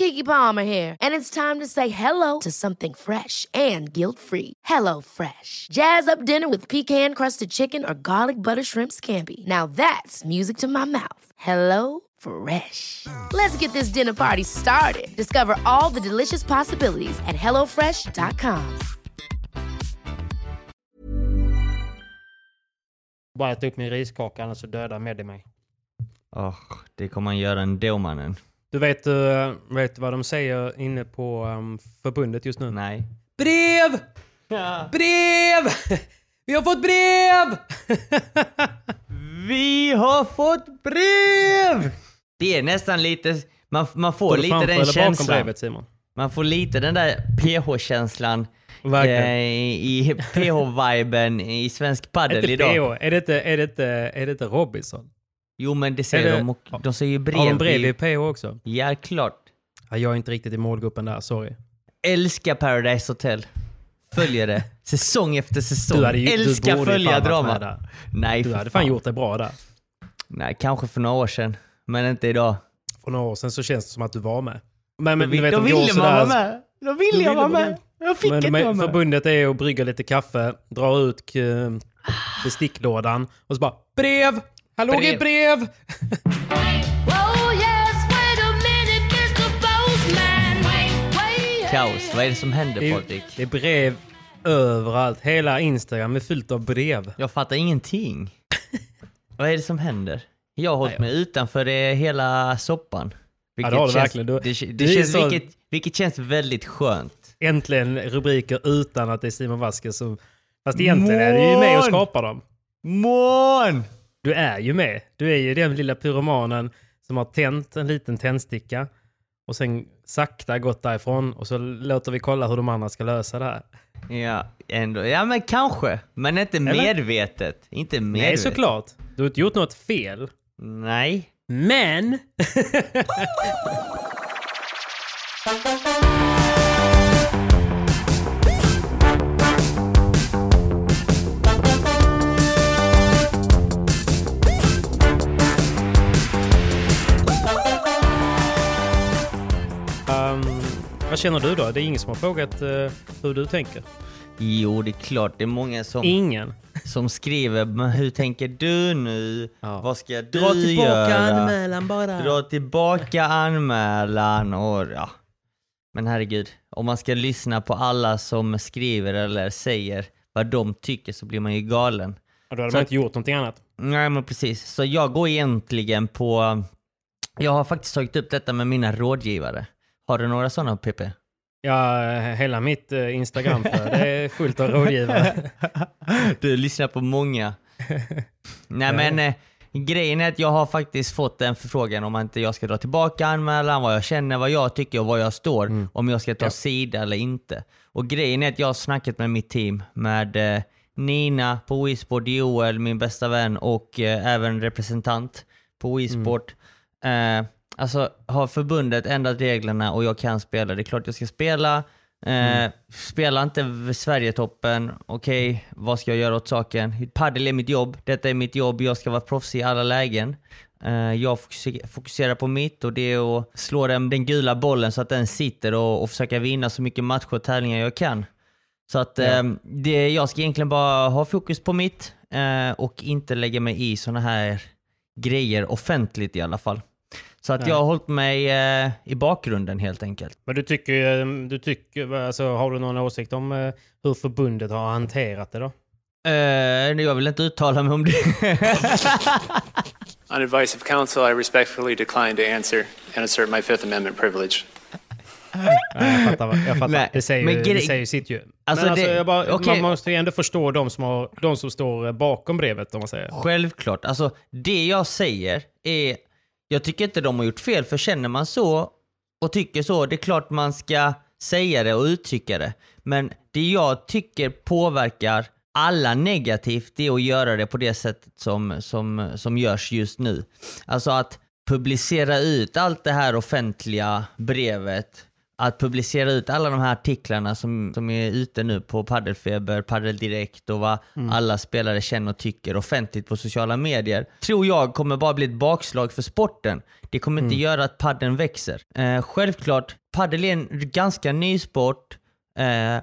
Kiki Palmer here, and it's time to say hello to something fresh and guilt-free. Hello Fresh. Jazz up dinner with pecan-crusted chicken or garlic butter shrimp scampi. Now that's music to my mouth. Hello Fresh. Let's get this dinner party started. Discover all the delicious possibilities at hellofresh.com. Bara äta upp min riskaka annars så dödar Meddi mig. Åh, det kommer han göra ändå mannen. Du vet, uh, vet vad de säger inne på um, förbundet just nu? Nej. Brev! Brev! Vi har fått brev! Vi har fått brev! Det är nästan lite, man, man får lite den eller bakom känslan. brevet Simon? Man får lite den där PH-känslan eh, i PH-viben i svensk padel idag. PH? Är det inte, är det inte, är det inte Robinson? Jo men det säger det- de och de säger ju brev. Har de i PH också? Ja, klart. Ja, jag är inte riktigt i målgruppen där, sorry. Älskar Paradise Hotel. Följer det. Säsong efter säsong. Du ju, Älskar du följa drama. Nej, Du hade fan gjort det bra där. Nej, kanske för några år sedan. Men inte idag. För några år sedan så känns det som att du var med. Men, men Då du vet, de ville man sådär- vara med. Då ville jag vara med. Jag fick Men, inte vara med. förbundet är att brygga lite kaffe, dra ut eh, besticklådan och så bara brev! Här låg Brev. ett brev! Kaos. Vad är det som händer Det Patrik? det är brev överallt. Hela Instagram är fyllt av brev. Jag fattar ingenting. Vad är det som händer? Jag har hållit mig utanför det hela soppan. Ja, det känns, verkligen. Du- det, det, känns, så- vilket, vilket känns väldigt skönt. Äntligen rubriker utan att det är Simon Vasquez som... Fast egentligen är du ju med och Mån! skapar dem. Mån! Du är ju med. Du är ju den lilla pyromanen som har tänt en liten tändsticka och sen sakta gått därifrån och så låter vi kolla hur de andra ska lösa det här. Ja, ändå. Ja, men kanske. Men inte medvetet. Inte medvetet. Nej, såklart. Du har inte gjort något fel. Nej. Men... känner du då? Det är ingen som har frågat eh, hur du tänker. Jo, det är klart. Det är många som, Ingen. som skriver men hur tänker du nu? Vad ska du Dra tillbaka göra? anmälan bara. Dra tillbaka anmälan och ja. Men herregud, om man ska lyssna på alla som skriver eller säger vad de tycker så blir man ju galen. Ja, då hade Så man inte gjort någonting annat. Nej men precis, så jag går egentligen på... Jag har faktiskt tagit upp detta med mina rådgivare. Har du några sådana PP? Ja, hela mitt eh, Instagramflöde är fullt av rådgivare. Du lyssnar på många. Nej men eh, grejen är att jag har faktiskt fått en förfrågan om inte jag ska dra tillbaka anmälan, vad jag känner, vad jag tycker och var jag står. Om jag ska ta Ja. sida eller inte. Och grejen är att jag har snackat med mitt team, med eh, Nina på WeSport, Joel, min bästa vän och eh, även representant på WeSport. Eh, alltså har förbundet ändrat reglerna och jag kan spela, det är klart jag ska spela. Eh, Spela inte v- Sverigetoppen, okej, vad ska jag göra åt saken? Padel är mitt jobb, detta är mitt jobb, jag ska vara proffsig i alla lägen. Eh, jag fokuser- fokuserar på mitt och det är att slå den, den gula bollen så att den sitter och, och försöka vinna så mycket matcher och tävlingar jag kan. Så att eh, det, jag ska egentligen bara ha fokus på mitt eh, och inte lägga mig i sådana här grejer offentligt i alla fall. Så att Nej. jag har hållit mig eh, i bakgrunden helt enkelt. Men du tycker, eh, du tycker alltså, har du någon åsikt om eh, hur förbundet har hanterat det då? Eh, jag vill inte uttala mig om det. On advice of counsel, I respectfully decline to answer and assert my Fifth Amendment privilege. Nej, jag fattar. vad- Jag fattar. Nej, det, säger, men det säger ju sitt ju. Alltså, men alltså, det- jag bara, okej. man måste ju ändå förstå de som, har, de som står eh, bakom brevet om man säger. Självklart. Alltså det jag säger är, jag tycker inte de har gjort fel, för känner man så och tycker så, det är klart man ska säga det och uttrycka det. Men det jag tycker påverkar alla negativt, det är att göra det på det sättet som, som, som görs just nu. Alltså att publicera ut allt det här offentliga brevet, att publicera ut alla de här artiklarna som, som är ute nu på Paddelfeber, Paddel Direkt och vad alla spelare känner och tycker offentligt på sociala medier, tror jag kommer bara bli ett bakslag för sporten. Det kommer inte göra att padden växer. Eh, självklart, paddel är en ganska ny sport, eh,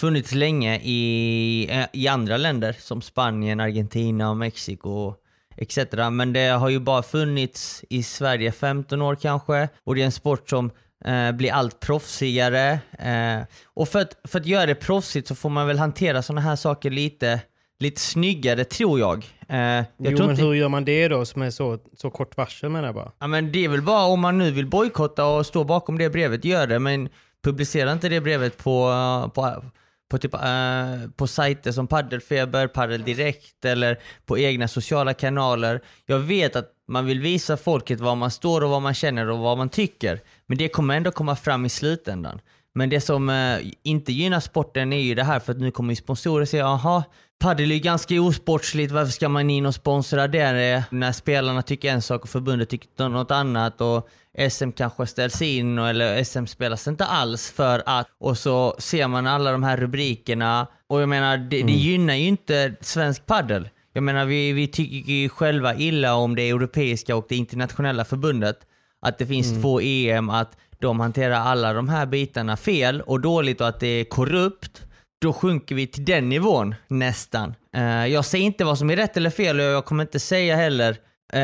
funnits länge i, eh, i andra länder som Spanien, Argentina och Mexiko etc. Men det har ju bara funnits i Sverige 15 år kanske och det är en sport som eh, blir allt proffsigare. Eh, och för att, för att göra det proffsigt så får man väl hantera sådana här saker lite, lite snyggare tror jag. Eh, jag jo, tror men inte, hur gör man det då som är så, så kort varsel menar jag bara? ja, men det är väl bara om man nu vill bojkotta och stå bakom det brevet, gör det. Men publicera inte det brevet på, på, på, typ, eh, på sajter som Paddelfeber, Paddel Direkt eller på egna sociala kanaler. Jag vet att man vill visa folket var man står och vad man känner och vad man tycker. Men det kommer ändå komma fram i slutändan. Men det som eh, inte gynnar sporten är ju det här för att nu kommer ju sponsorer säga jaha, padel är ju ganska osportsligt, varför ska man in och sponsra det eh, när spelarna tycker en sak och förbundet tycker något annat och SM kanske ställs in eller SM spelas inte alls för att och så ser man alla de här rubrikerna och jag menar det, det gynnar ju inte svensk paddel. Jag menar vi, vi tycker ju själva illa om det europeiska och det internationella förbundet. Att det finns två EM, att de hanterar alla de här bitarna fel och dåligt och att det är korrupt. Då sjunker vi till den nivån nästan. Eh, jag säger inte vad som är rätt eller fel och jag kommer inte säga heller eh,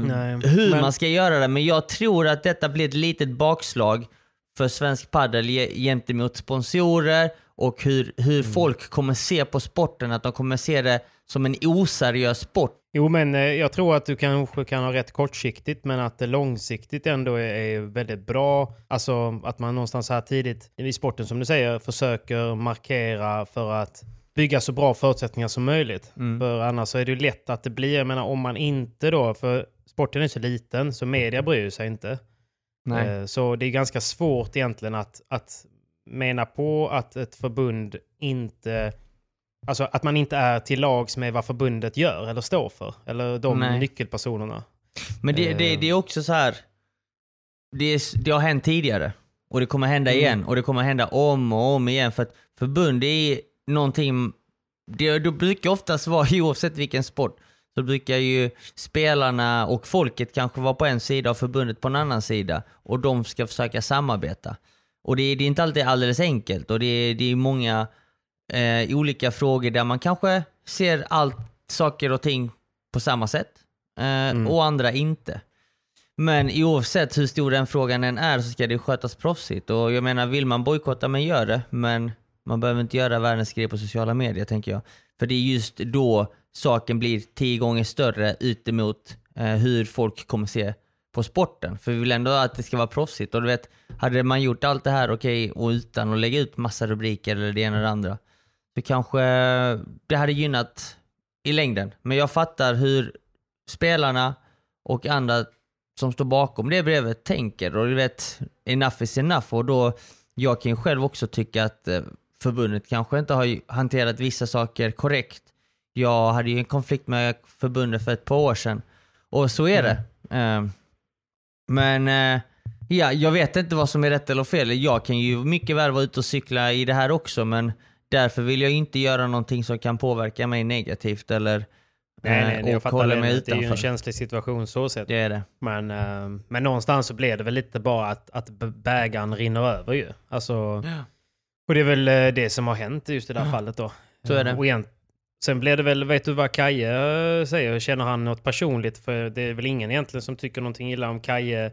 Nej, hur men- man ska göra det. Men jag tror att detta blir ett litet bakslag för svensk padel ge- gentemot sponsorer och hur, hur Mm. folk kommer se på sporten. Att de kommer se det som en oseriös sport. Jo, men eh, jag tror att du kanske kan ha rätt kortsiktigt, men att det långsiktigt ändå är, väldigt bra. Alltså att man någonstans här tidigt i sporten, som du säger, försöker markera för att bygga så bra förutsättningar som möjligt. För annars är det ju lätt att det blir, jag menar om man inte då, för sporten är så liten så media bryr sig inte. Eh, Så det är ganska svårt egentligen att, att mena på att ett förbund inte... Alltså att man inte är till lags med vad förbundet gör eller står för. Eller de Nej. nyckelpersonerna. Men det, det, Eh. det är också så här. Det, är, det har hänt tidigare. Och det kommer hända Mm. igen. Och det kommer hända om och om igen. För att förbund är någonting... Det, det brukar oftast vara, oavsett vilken sport, så brukar ju spelarna och folket kanske vara på en sida och förbundet på en annan sida. Och de ska försöka samarbeta. Och det, är- det är inte alltid alldeles enkelt. Och det, det är många eh, olika frågor där man kanske ser allt, saker och ting på samma sätt. Eh, Och andra inte. Men oavsett hur stor den frågan än är så ska det skötas proffsigt. Och jag menar, vill man bojkotta, men gör det. Men man behöver inte göra världens grej på sociala medier, tänker jag. För det är just då saken blir tio gånger större utemot eh, hur folk kommer se på sporten. För vi vill ändå att det ska vara proffsigt. Och du vet, hade man gjort allt det här okej och utan att lägga ut massa rubriker eller det ena eller det andra, så kanske det hade gynnat i längden. Men jag fattar hur spelarna och andra som står bakom det brevet tänker och du vet, enough is enough och då, jag kan själv också tycka att eh, förbundet kanske inte har hanterat vissa saker korrekt. Jag hade ju en konflikt med förbundet för ett par år sedan och så är det. Eh, men eh, ja, jag vet inte vad som är rätt eller fel. Jag kan ju mycket väl vara ute och cykla i det här också men därför vill jag inte göra någonting som kan påverka mig negativt eller Nej, eh, nej, nej jag fattar det. mig Det är ju en känslig situation så sett. Det är det. Men, eh, men någonstans så blir det väl lite bara att, att bägaren rinner över ju. Alltså, Och det är väl eh, det som har hänt just i det här fallet då. Så är det. Och igen, sen blev det väl, vet du vad Kaje säger? Känner han något personligt? För det är väl ingen egentligen som tycker någonting illa om Kaje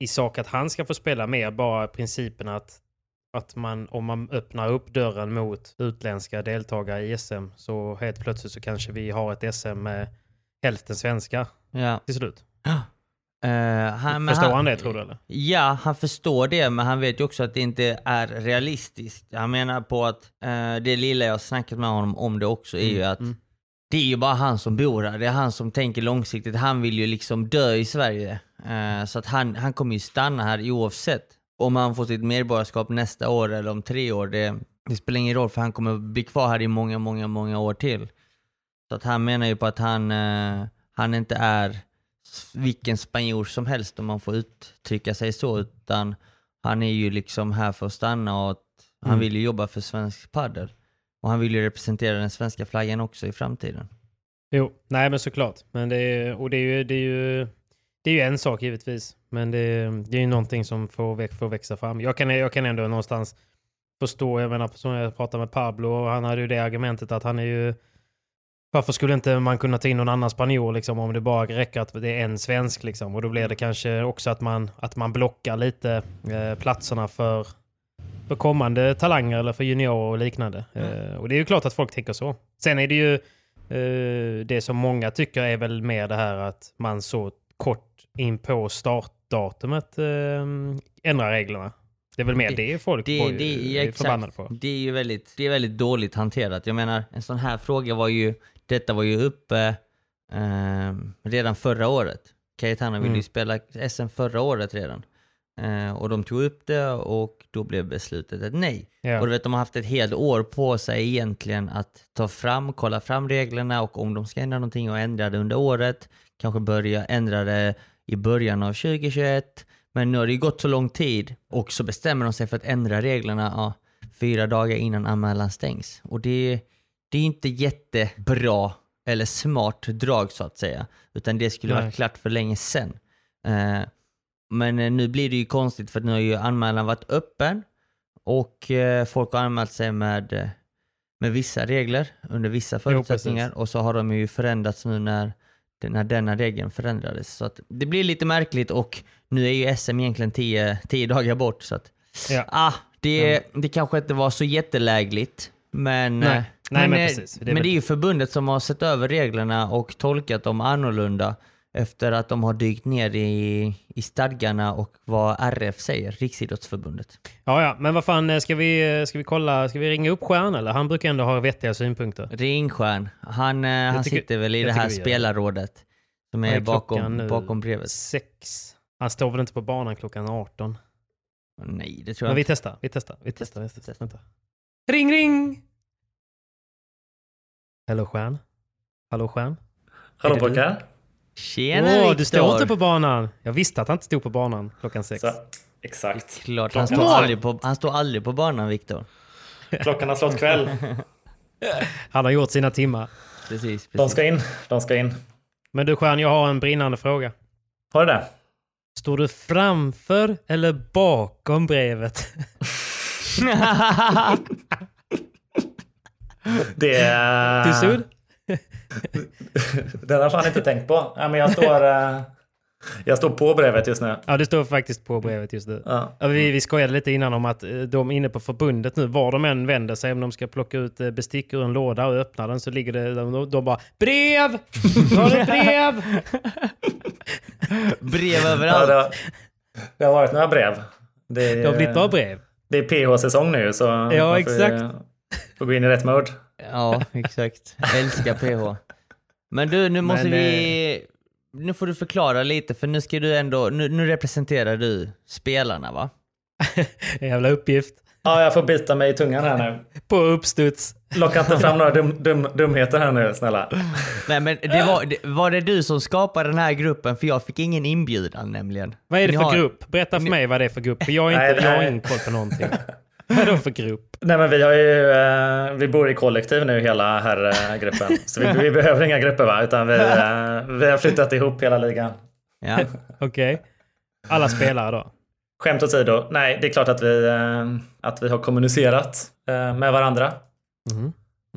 i sak att han ska få spela mer. Bara principen att, att man, om man öppnar upp dörren mot utländska deltagare i SM så helt plötsligt så kanske vi har ett SM med hälften svenskar Ja. till slut. Eh, han, Förstår han det tror du eller? Ja, han förstår det, men han vet ju också att det inte är realistiskt. Han menar på att eh, det lilla jag snackat med honom om det också är ju att det är ju bara han som bor här. Det är han som tänker långsiktigt. Han vill ju liksom dö i Sverige. Eh, så att han, han kommer ju stanna här oavsett om han får sitt medborgarskap nästa år eller om tre år. Det, det spelar ingen roll för han kommer bli kvar här i många, många, många år till. Så att han menar ju på att han, eh, han inte är vilken spanjor som helst om man får uttrycka sig så, utan han är ju liksom här för att stanna och att han Mm. vill ju jobba för svensk padel. Och han vill ju representera den svenska flaggan också i framtiden. Jo, nej men såklart. Men det är, och det är ju, det är ju, det är ju en sak givetvis. Men det, det är ju någonting som får, får växa fram. Jag kan, jag kan ändå någonstans förstå, jag menar som jag pratade med Pablo, han hade ju det argumentet att han är ju varför skulle inte man kunna ta in någon annan spanjor liksom, om det bara räcker att det är en svensk? Liksom? Och då blir det kanske också att man, att man blockar lite eh, platserna för, för kommande talanger eller för juniorer och liknande. Eh, och det är ju klart att folk tänker så. Sen är det ju eh, det som många tycker är väl mer det här att man så kort in på startdatumet eh, ändrar reglerna. Det är väl mer Det- det, folk Det, på, det, är är förbannade exakt, på. det är ju väldigt, det är väldigt dåligt hanterat. Jag menar, en sån här fråga var ju, detta var ju uppe ehm, redan förra året. Cayetano ville Mm. ju spela SM förra året redan. Eh, och de tog upp det och då blev beslutet ett nej. Ja. Och du vet, de har haft ett helt år på sig egentligen att ta fram, kolla fram reglerna och om de ska ändra någonting och ändra det under året, kanske börja ändra det i början av 2021. Men nu har det ju gått så lång tid och så bestämmer de sig för att ändra reglerna ja, fyra dagar innan anmälan stängs. Och det, det är inte jättebra eller smart drag så att säga. Utan det skulle Nej. varit klart för länge sedan. Eh, men eh, nu blir det ju konstigt för nu har ju anmälan varit öppen och eh, folk har anmält sig med, eh, med vissa regler under vissa förutsättningar precis. och så har de ju förändrats nu när, när denna regeln förändrades. Så att det blir lite märkligt och nu är ju SM egentligen 10 10 dagar bort så att Ja. ah, det, det kanske inte var så jättelägligt. Men, Nej. eh, Nej, men eh, precis. Det men det är ju förbundet som har sett över reglerna och tolkat dem annorlunda efter att de har dykt ner i, i stadgarna och vad RF säger, Riksidrottsförbundet. Ja, ja, men vad fan, eh, ska vi, ska vi kolla, ska vi ringa upp Stjärn eller? Han brukar ändå ha vettiga synpunkter. Ringstjärn, han, eh, han tycker- sitter väl i det här spelarrådet som är är bakom, bakom brevet. Sex. Han står väl inte på banan klockan 18? Nej, det tror Men jag vi inte. testar, vi testar, vi testar. Vi testar. Testa. Vänta. Ring, ring! Hallå Stjärn? Hallå Stjärn? Hallå pojkar. Tjena Åh, du står inte på banan! Jag visste att han inte stod på banan klockan sex. Så, exakt. Klart, han står, aldrig på, han står aldrig på banan Viktor. Klockan har slått kväll. Han har gjort sina timmar. Precis, precis. De ska in. De ska in. Men du Stjärn, jag har en brinnande fråga. Har du det? Står du framför eller bakom brevet? Det är... Du Sud? Den har jag fan inte tänkt på. Ja, men jag står... eh, Jag står på brevet just nu. Ja, det står faktiskt på brevet just nu. Ja. Ja, vi, vi skojade lite innan om att eh, de inne på förbundet nu, var de än vänder sig, om de ska plocka ut eh, bestick ur en låda och öppna den så ligger det, de, de bara brev! Var det brev? Brev Ja, överallt. det, har, det har varit några brev. Det, är- Det har blivit bra brev. Det är PH-säsong nu så får, exakt. får gå in i rätt mode. Ja, exakt. Älskar PH. Men du, nu måste Men, vi... Nu får du förklara lite, för nu ska du ändå... Nu, nu representerar du spelarna, va? En jävla uppgift. Ja, jag får bita mig i tungan här nu. På uppstuds. Locka inte fram några dum, dum, dumheter här nu, snälla. Nej, men det var, det, var det du som skapade den här gruppen? För jag fick ingen inbjudan nämligen. Vad är det Ni för har- grupp? Berätta för mig vad det är för grupp. För jag har, Nej, inte, det jag har ingen koll på någonting. Vad är det för grupp? Nej men vi har ju, eh, vi bor i kollektiv nu hela herrgruppen. Så vi, vi behöver inga grupper va, utan vi, eh, vi har flyttat ihop hela ligan. Ja. Okej. Alla spelare då? skämt åsido. Nej, det är klart att vi, eh, att vi har kommunicerat med varandra. Mhm.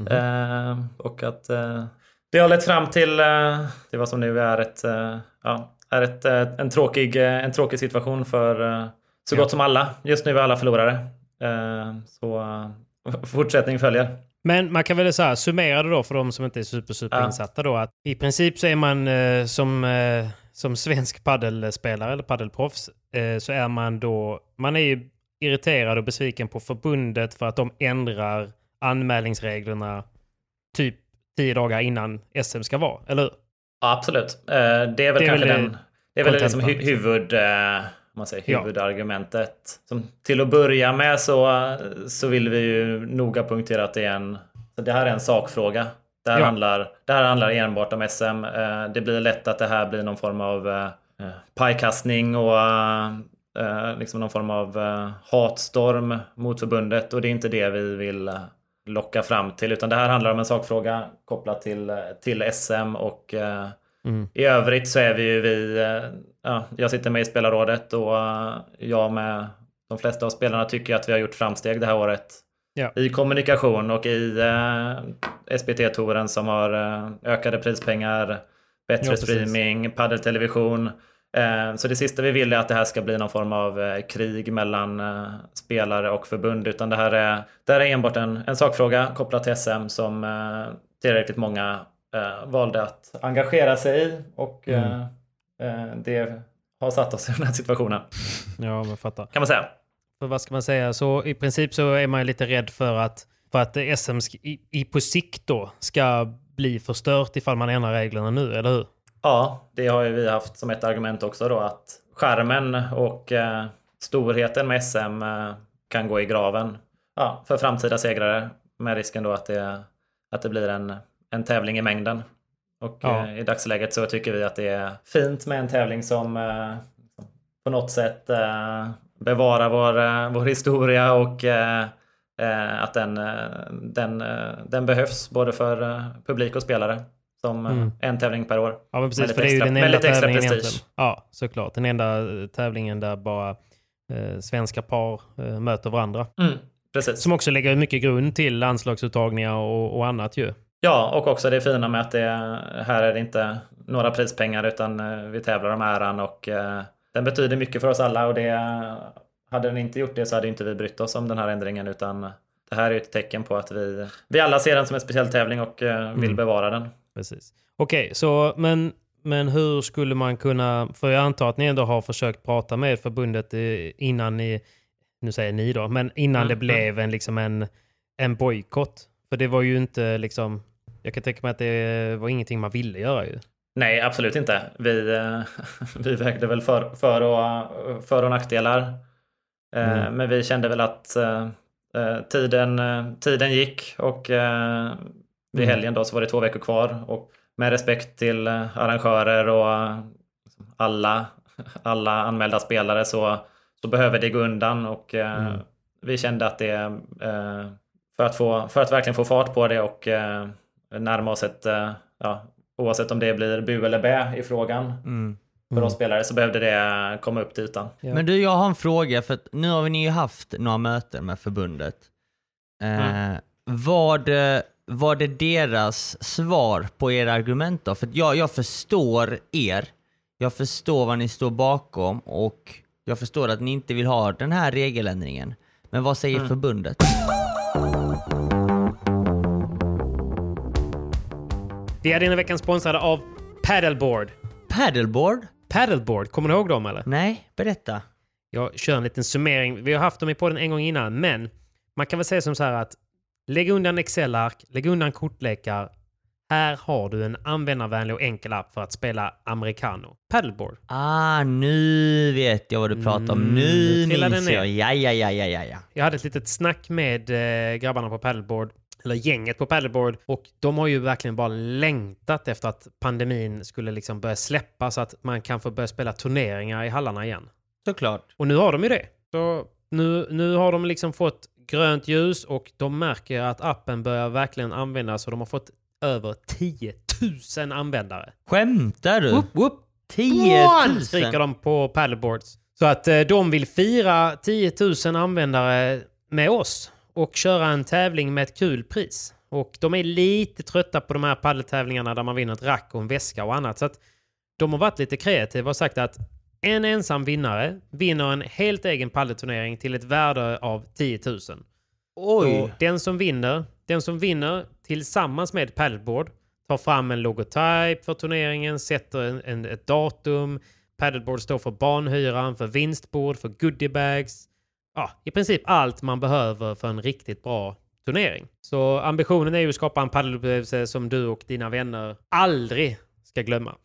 Eh, och att det har lett fram till, till vad som nu är, ett, ja, är ett, en, tråkig, en tråkig situation för så gott som alla. Just nu är alla förlorare. Eh, så fortsättning följer. Men man kan väl så här, summera det då för de som inte är super, super insatta då. Att I princip så är man eh, som, eh, som svensk paddelspelare eller paddelproffs så är man då, man är ju irriterad och besviken på förbundet för att de ändrar anmälningsreglerna typ tio dagar innan SM ska vara, eller hur? Ja, absolut. Det är väl Det är kanske väl den... Det är väl liksom liksom. huvud, om man säger, Ja. huvudargumentet. Som, till att börja med så, så vill vi ju noga punktera att det är en... Det här är en sakfråga. Det här, Ja. handlar, det här handlar enbart om SM. Eh, det blir lätt att det här blir någon form av eh, pajkastning och eh, liksom någon form av hatstorm mot förbundet. Och det är inte det vi vill locka fram till. Utan det här handlar om en sakfråga kopplat till, till SM och Mm. i övrigt så är vi ju vi, eh, ja, jag sitter med i spelarrådet och eh, jag med de flesta av spelarna tycker att vi har gjort framsteg det här året. Ja. I kommunikation och i eh, SPT-touren som har eh, ökade prispengar, bättre Ja, streaming, paddeltelevision. Eh, så det sista vi vill är att det här ska bli någon form av eh, krig mellan eh, spelare och förbund. Utan det här är, det här är enbart en, en sakfråga kopplat till SM som tillräckligt många eh, valde att engagera sig i. Och Mm. eh, eh, det har satt oss i den här situationen. Ja, man fattar. Kan man säga. För vad ska man säga? Så i princip så är man lite rädd för att, för att SM i, i på sikt då ska bli förstört ifall man ändrar reglerna nu, eller hur? Ja, det har ju vi haft som ett argument också då att skärmen och eh, storheten med SM eh, kan gå i graven ja, för framtida segrare med risken då att det, att det blir en, en tävling i mängden. Och Ja. eh, i dagsläget så tycker vi att det är fint med en tävling som eh, på något sätt eh, bevarar vår, vår historia och att den, den, den behövs både för publik och spelare som Mm. en tävling per år. Ja, men precis. Lite För det är ju extra- den enda tävlingen prestige. Ja, såklart. Den enda tävlingen där bara svenska par möter varandra. Mm, precis. Som också lägger mycket grund till landslagsuttagningar och, och annat ju. Ja, och också det fina med att det här är det inte några prispengar utan eh, vi tävlar om äran och eh, den betyder mycket för oss alla och det hade den inte gjort det så hade inte vi brytt oss om den här ändringen utan det här är ett tecken på att vi, vi alla ser den som en speciell tävling och eh, vill Mm. bevara den. Precis. Okej, så men, men hur skulle man kunna, för jag antar att ni ändå har försökt prata med förbundet innan ni, nu säger ni då, men innan Mm, det blev en, liksom en, en bojkott. För det var ju inte liksom, jag kan tänka mig att det var ingenting man ville göra ju. Nej, absolut inte. Vi, eh, vi vägde väl för, för, och, för och nackdelar. Eh, Mm. Men vi kände väl att eh, tiden, tiden gick och vid Mm. helgen då så var det två veckor kvar. Och med respekt till arrangörer och alla, alla anmälda spelare så, så behöver det gå undan. Och Mm. vi kände att det för, att få, för att verkligen få fart på det och närma oss ett eh, ja, oavsett om det blir bu eller bä i frågan Mm. för oss spelare så behövde det komma upp till ytan. Ja. Men du, jag har en fråga, för att nu har ni ju haft några möten med förbundet. Eh, Mm. vad, eh, vad är deras svar på era argument då? För att jag, jag förstår er, jag förstår vad ni står bakom och jag förstår att ni inte vill ha den här regeländringen. Men vad säger Mm. förbundet? Vi är denna veckan sponsrade av Paddleboard. Paddleboard? Paddleboard, kommer ni ihåg dem eller? Nej, berätta. Jag kör en liten summering. Vi har haft dem i podden en gång innan, men man kan väl säga som så här att lägg undan Excel-ark, lägg undan kortlekar. Här har du en användarvänlig och enkel app för att spela americano. Paddleboard. Ah, nu vet jag vad du pratar om. Mm, Nu trillar minns jag. ja, ja, ja, ja, ja. Jag hade ett litet snack med eh, grabbarna på Paddleboard, eller gänget på Paddleboard, och de har ju verkligen bara längtat efter att pandemin skulle liksom börja släppa så att man kan få börja spela turneringar i hallarna igen. Såklart. Och nu har de ju det. Så nu, nu har de liksom fått grönt ljus och de märker att appen börjar verkligen användas och de har fått över 10 000 användare. Skämtar du? Whoop, whoop. 10 000? skriker de på paddleboards. Så att eh, de vill fira 10 000 användare med oss och köra en tävling med ett kul pris. Och de är lite trötta på de här paddeltävlingarna där man vinner ett rack och en väska och annat. Så att de har varit lite kreativa och sagt att en ensam vinnare vinner en helt egen paddelturnering till ett värde av 10 000. Oj! Och den som vinner, den som vinner tillsammans med paddleboard tar fram en logotyp för turneringen, sätter en, en, ett datum. Paddleboard står för banhyran, för vinstbord, för goodiebags. Ja, i princip allt man behöver för en riktigt bra turnering. Så ambitionen är ju att skapa en paddelupplevelse som du och dina vänner aldrig ska glömma.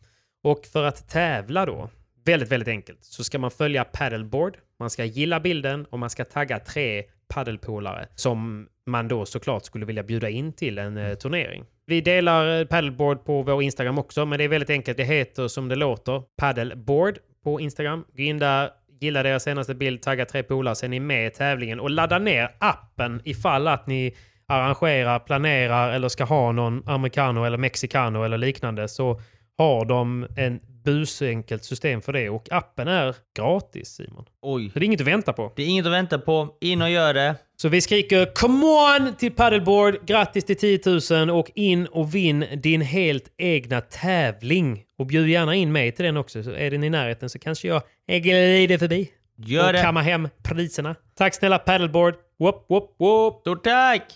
Och för att tävla då, väldigt, väldigt enkelt, så ska man följa paddleboard, man ska gilla bilden och man ska tagga tre paddelpolare som man då såklart skulle vilja bjuda in till en eh, turnering. Vi delar eh, paddleboard på vår Instagram också, men det är väldigt enkelt. Det heter som det låter, paddleboard på Instagram. Gå in där, gilla deras senaste bild, tagga tre polare, så är ni med i tävlingen. Och ladda ner appen ifall att ni arrangerar, planerar eller ska ha någon americano eller mexicano eller liknande så har de en busenkelt system för det och appen är gratis Simon. Oj. Så det är inget att vänta på. Det är inget att vänta på. In och gör det. Så vi skriker “Come on!” till paddleboard. Grattis till 10 000 och in och vinn din helt egna tävling. Och bjud gärna in mig till den också. Så är den i närheten så kanske jag glider förbi. Gör och det. kammar hem priserna. Tack snälla paddleboard. Whoop, whoop, whoop. Stort tack!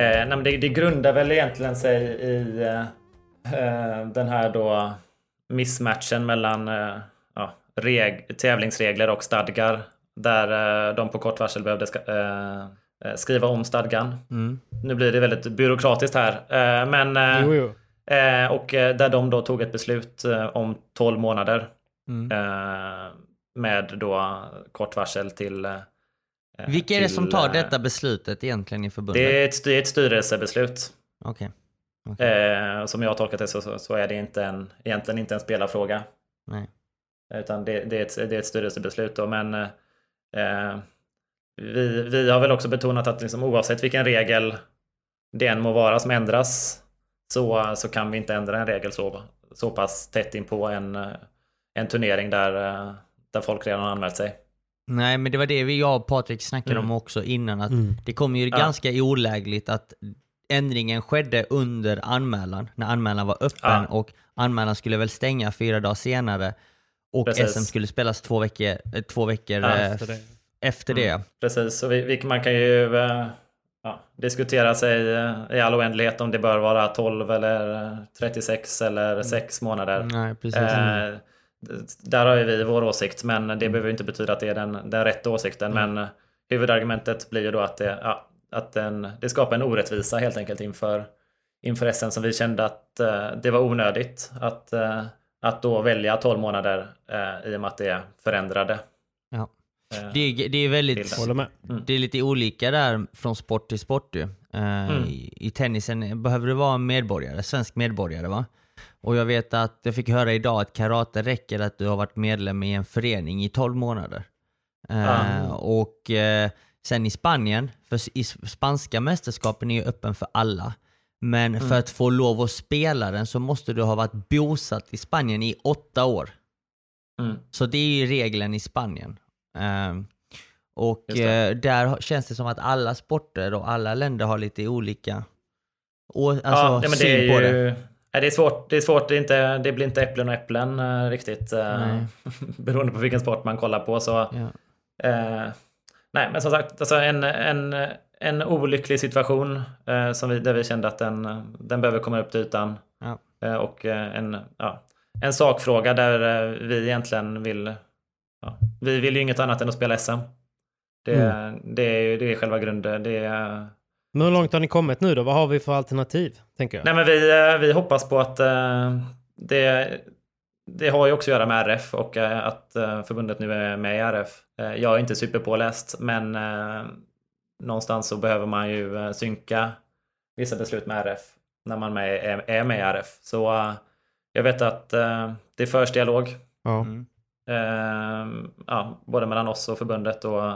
Eh, nej, det, det grundar väl egentligen sig i eh, eh, den här då missmatchen mellan eh, ja, reg- tävlingsregler och stadgar. Där eh, de på kort varsel behövde ska, eh, skriva om stadgan. Mm. Nu blir det väldigt byråkratiskt här. Men, Jo, jo. Och där de då tog ett beslut om 12 månader. Mm. Med då kort varsel till... eh, Vilka är det som tar eh, detta beslutet egentligen i förbundet? Det är ett, styr- ett styrelsebeslut. Okej. Eh, som jag har tolkat det så, så, är det inte en, egentligen inte en spelarfråga. Nej. Utan det, det, är, ett, det är ett styrelsebeslut. Då, men eh, vi, vi har väl också betonat att liksom, oavsett vilken regel det än må vara som ändras så, så kan vi inte ändra en regel så, så pass tätt in på en, eh, en turnering där, där folk redan har anmält sig. Nej, men det var det vi, jag och Patrik snackade Mm. om också innan. Att Mm. Det kom ju Ja. ganska olägligt att ändringen skedde under anmälan. När anmälan var öppen Ja. och anmälan skulle väl stänga fyra dagar senare. Och Precis. SM skulle spelas två veckor, eh, två veckor Ja, eh, efter det. efter det. Mm. Precis, så vi, vi, man kan ju eh, ja, diskutera sig i all oändlighet om det bör vara 12 eller eh, 36 eller 6 månader. Nej, precis. Eh, där har ju vi vår åsikt, men det behöver inte betyda att det är den, den rätta åsikten. Men eh, huvudargumentet blir ju då att, det, ja, att den, det skapar en orättvisa helt enkelt inför, inför SM som vi kände att eh, det var onödigt att, eh, att då välja 12 månader eh, i och med att det förändrade. Ja. eh, Det är, det är väldigt... med. Det är lite olika där från sport till sport ju. Eh, i, I tennisen behöver du vara en medborgare, svensk medborgare va? Och jag vet att jag fick höra idag att karate räcker att du har varit medlem i en förening i 12 månader. Eh, Ah. Och eh, sen i Spanien, för i spanska mästerskapen är ju öppen för alla. Men för att få lov att spela den så måste du ha varit bosatt i Spanien i åtta år. Mm. Så det är ju regeln i Spanien. Ehm, och eh, där har- känns det som att alla sporter och alla länder har lite olika å, alltså, ja, men syn det är på ju, det. Det är svårt. Det, är svårt det, är inte, det blir inte äpplen och äpplen eh, riktigt. eh, Nej. beroende på vilken sport man kollar på. Så, Ja. eh, nej, men som sagt, alltså en, en, en olycklig situation eh, som vi, där vi kände att den, den behöver komma upp till ytan. Ja. Eh, och eh, en, ja, en sakfråga där vi egentligen vill... Ja, vi vill ju inget annat än att spela SM. Det, Mm. det, är, det är själva grunden. Det är, Men hur långt har ni kommit nu då? Vad har vi för alternativ? Tänker jag. Nej men vi, eh, vi hoppas på att eh, det, det har ju också att göra med RF och eh, att förbundet nu är med i RF. Jag är inte superpåläst men någonstans så behöver man ju synka vissa beslut med RF när man med, är, med i RF. Så jag vet att det förs dialog Ja. Mm. ja, både mellan oss och förbundet och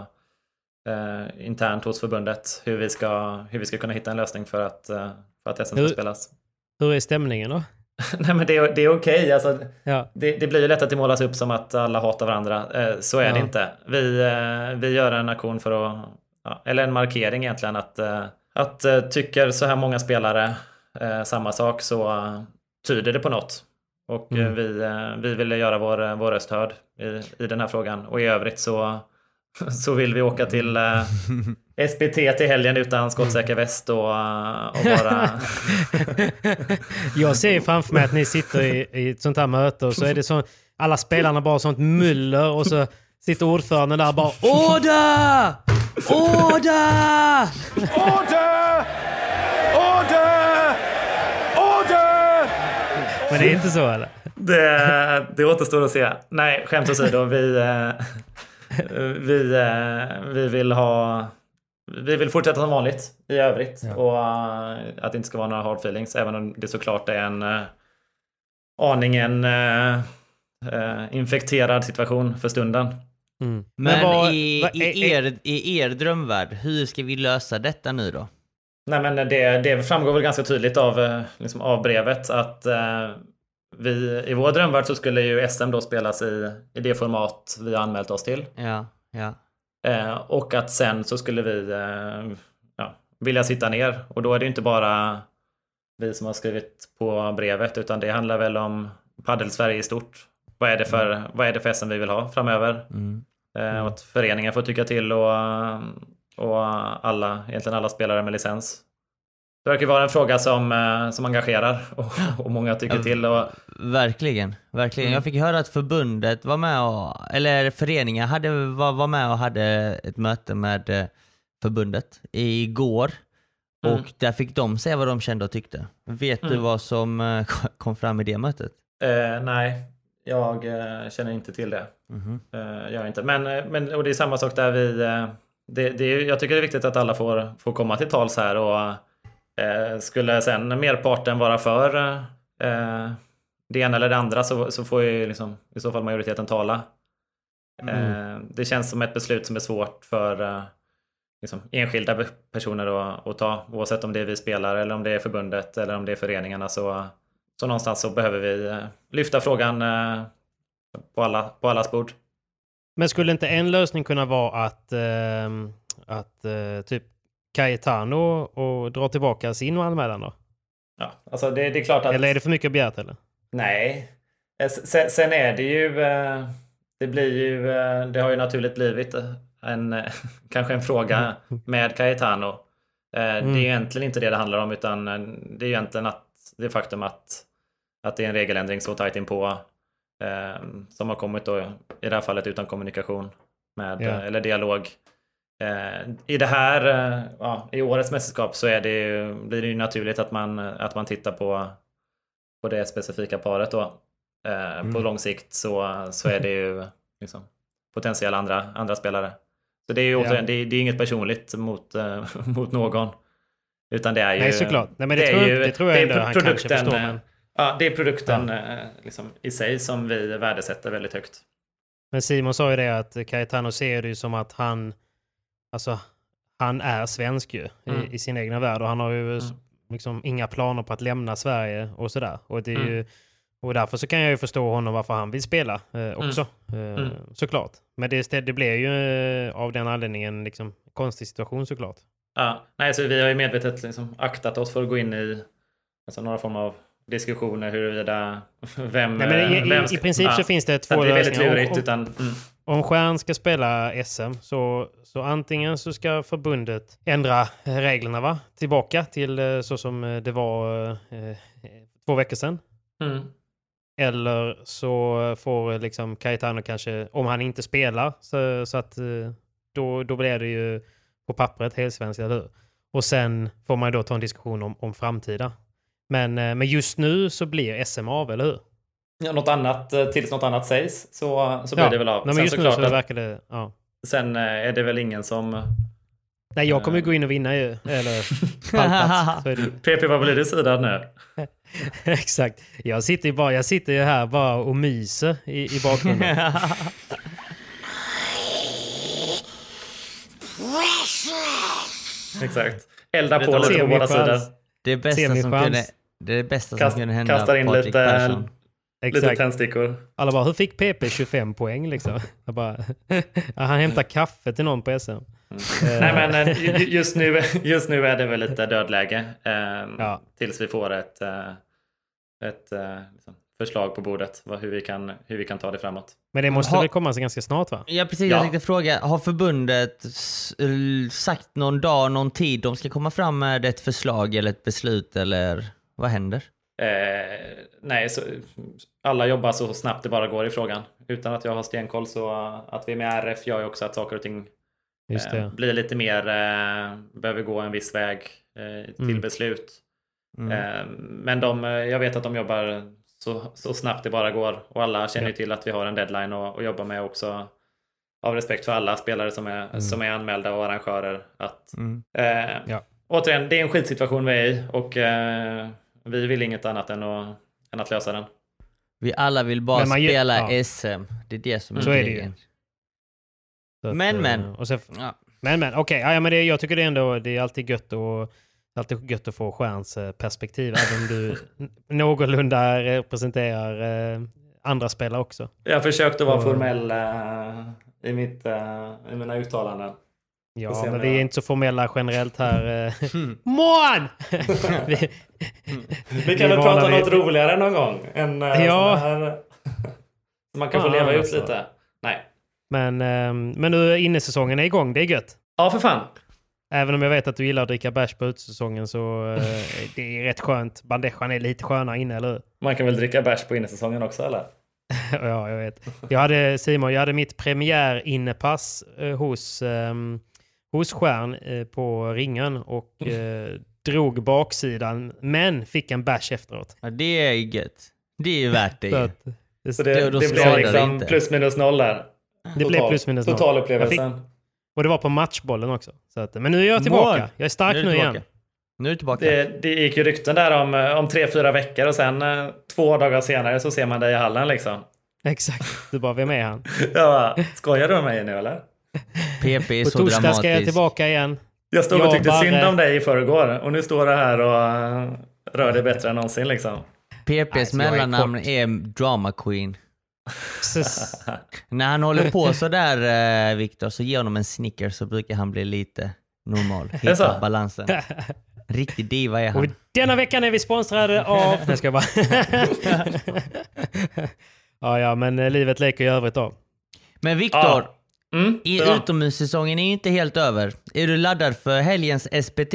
eh, internt hos förbundet hur vi ska, hur vi ska kunna hitta en lösning för att, eh, för att SM ska Hur- spelas. Hur är stämningen då? Nej men det, är- det är okej. Alltså, Ja. det, det blir ju lätt att det målas upp som att alla hatar varandra. Eh, Så är det Ja. inte. Vi, eh, vi gör en aktion för att, ja, eller en markering egentligen, att, eh, att eh, tycker så här många spelare eh, samma sak så tyder det på något. Och Mm. vi, vi ville göra vår, vår röst hörd i, i den här frågan. Och i övrigt så, så vill vi åka till eh, SPT till helgen utan skottsäker väst och, eh, och bara... Jag ser ju framför mig att ni sitter i, i ett sånt här möte och så är det så alla spelarna bara sånt muller och så sitter ordföranden där och bara Order! Order! Order! Order! Order! Men det är inte så eller? Det, det återstår att se. Nej, skämt åsido. Vi, eh, vi, eh, vi vill ha... Vi vill fortsätta som vanligt i övrigt. Och eh, att det inte ska vara några hard feelings. Även om det såklart är en uh, aningen eh, eh, infekterad situation för stunden. Mm. Men, vad- i, vad- i, er, i er drömvärld, hur ska vi lösa detta nu då? Nej men det, det framgår väl ganska tydligt av, liksom, av brevet att vi, i vår drömvärld så skulle ju SM då spelas i, i det format vi har anmält oss till. Ja, ja. Eh, och att sen så skulle vi eh, ja, vilja sitta ner. Och då är det inte bara vi som har skrivit på brevet utan det handlar väl om Padel Sverige i stort. Vad är det för, vad är det för SM vi vill ha framöver? Mm. Eh, och att föreningen får tycka till och, och alla, egentligen alla spelare med licens. Det verkar vara en fråga som, eh, som engagerar och, och många tycker till. Och, Verkligen, verkligen. Mm. Jag fick höra att förbundet var med och, eller föreningen hade, var, var med och hade ett möte med eh, förbundet igår. Mm. Och där fick de säga vad de kände och tyckte. Vet du Mm. vad som eh, kom fram i det mötet? eh, nej, jag känner inte till det. Mhm. Eh, jag inte. Men, men och det är samma sak där vi... Det, det jag tycker det är viktigt att alla får, får komma till tals här och eh, skulle sen merparten vara för eh, det ena eller det andra så, så får ju liksom, i så fall majoriteten tala. Eh, det känns som ett beslut som är svårt för eh, liksom, enskilda personer att, att ta. Oavsett om det är vi spelar eller om det är förbundet eller om det är föreningarna så, så någonstans så behöver vi eh, lyfta frågan eh, på, alla, på allas bord. Men skulle inte en lösning kunna vara att, att eh, typ Cayetano och dra tillbaka sin anmälan då? Ja, alltså det, det är klart att... Eller är det för mycket begärt eller? Nej. Eh, Sen, sen är det ju... eh, Det blir ju... eh, Det har ju naturligt blivit en, kanske en fråga med Cayetano. Det är egentligen inte det det handlar om utan det är egentligen att det faktum att, att det är en regeländring så tajt inpå eh, som har kommit då i det här fallet utan kommunikation med, eh, eller dialog. Eh, I det här, eh, ja, i årets mästerskap så är det ju, blir det ju naturligt att man, att man tittar på, på det specifika paret då. Eh, På lång sikt så, så är det ju liksom, potentiella andra, andra spelare. Så det är ju Ja. återigen, det, är, det är inget personligt mot, mot någon. Utan det är ju... Nej, såklart. Nej, men det, är tror, ju- det tror jag det är ändå han kanske produkten, förstår. Men, Ja, det är produkten eh, liksom, i sig som vi värdesätter väldigt högt. men Simon sa ju det att Cayetano ser det ju som att han, alltså, han är svensk ju Mm. i, i sin egna värld och han har ju s- liksom inga planer på att lämna Sverige och sådär. Och, det är Mm. ju, och därför så kan jag ju förstå honom varför han vill spela eh, också. Eh, Mm. Såklart. Men det, det blir ju eh, av den anledningen liksom konstig situation såklart. Ja, nej, så vi har ju medvetet liksom aktat oss för att gå in i alltså, några form av diskussioner huruvida vem... Nej, men i, eh, vem i, ska- I princip så ja, finns det så två att det är väldigt lösningar. Lurigt. Utan, mm, Om Stjärn ska spela SM så, så antingen så ska förbundet ändra reglerna va? tillbaka till eh, så som eh, det var eh, två veckor sedan. mm, Eller så får liksom Cayetano kanske, om han inte spelar, så, så att eh, då, då blir det ju på pappret helsvenskt, eller hur? Och sen får man ju då ta en diskussion om, om framtida. Men, eh, men just nu så blir SM av, eller hur? Ja, något annat, eh, tills något annat sägs så, så blir det väl av. Nej, men Sen just nu såklart så verkar det... Ja. Sen eh, är det väl ingen som... Nej, jag kommer ju gå in och vinna ju. Eller pallplats. Så är det. PP, vad blir du sidad nu? Exakt. Jag sitter ju bara, jag sitter ju här bara och myser i, i bakgrunden. Exakt. Elda Det på är lite på båda sidor. Det bästa, som kunde, Det är det bästa Kast- som kunde hända kastar in Patrik lite, Persson. Lite Exakt. tändstickor. Alla bara, hur fick PP 25 poäng liksom? Jag bara, han hämtar kaffe till någon på SM. Eh, Nej men eh, ju- just nu, just nu är det väl lite dödläge. Eh, Ja. Tills vi får ett, eh, ett eh, liksom, förslag på bordet. Vad, hur, vi kan, hur vi kan ta det framåt. Men det måste Ha- väl komma så ganska snart va? Ja precis, Ja. jag tänkte fråga, har förbundet sagt någon dag, någon tid de ska komma fram med ett förslag eller ett beslut eller vad händer? Eh, nej, så, alla jobbar så snabbt det bara går i frågan. Utan att jag har stenkoll så att vi är med RF gör ju också att saker och ting eh, blir lite mer, eh, behöver gå en viss väg eh, till Mm. beslut. Mm. Eh, men de, eh, jag vet att de jobbar så, så snabbt det bara går och alla känner Ja. till att vi har en deadline att, jobba med också. Av respekt för alla spelare som är, som är anmälda och arrangörer. Att, Mm. eh, Ja. Återigen, det är en skitsituation vi är i och vi vill inget annat än att, än att lösa den. Vi alla vill bara man spela ja. SM. Det är det som är Så är det ju. grejen. Så att, Men, eh, men. Och så, Ja. men men, okej. Ja, ja, men det, jag tycker det är ändå det är alltid gött att, alltid gött att få Stjärns eh, perspektiv. även om du någorlunda representerar eh, andra spelare också. Jag har försökt att vara formell eh, i, mitt, eh, i mina uttalanden. Ja, men vi är inte så formella generellt här. eh. Mån! vi, Vi kan väl prata något roligare någon gång. Än, eh, Ja. här, så man kan få Fan, leva ut alltså. lite. Nej. Men, ehm, men nu innesäsongen är igång, det är gött. Ja, för fan. Även om jag vet att du gillar att dricka bärs på utesäsongen så eh, det är rätt skönt. Bandejan är lite skönare inne, eller hur? Man kan väl dricka bärs på innesäsongen också, eller? ja, jag vet. Jag hade, Simon, jag hade mitt premiärinnepass eh, hos, ehm, hos Stjärn eh, på ringen och eh, drog baksidan, men fick en bärs efteråt. Ja, det är gött. Det är ju värt det Så att, det, Så Det- det, det blev liksom inte. plus minus noll där. det blev plus minus noll. Totalupplevelsen. Och det var på matchbollen också. Så att, men nu är jag tillbaka. Mål! Jag är stark Nu nu, är du igen. Nu är du tillbaka. Det, det gick ju rykten där om, eh, om tre, fyra veckor och sen eh, två dagar senare så ser man dig i hallen liksom. Exakt. Du bara, vem är han? Jag bara, skojar du med mig nu eller? PP är På så torsdag dramatisk. ska jag tillbaka igen. Jag stod och tyckte synd om dig i förrgår och nu står du här och eh, rör dig bättre än någonsin liksom. PPs är mellannamn är Drama Queen. När han håller på sådär eh, Viktor, så ge honom en Snickers så brukar han bli lite normal. Hitta balansen. Riktig diva är Och han. denna veckan är vi sponsrade av... Nej, ska jag bara... ja, ja, men eh, livet leker i övrigt då. Men Viktor, Ja. Mm, i det utomhussäsongen är ju inte helt över. Är du laddad för helgens SPT?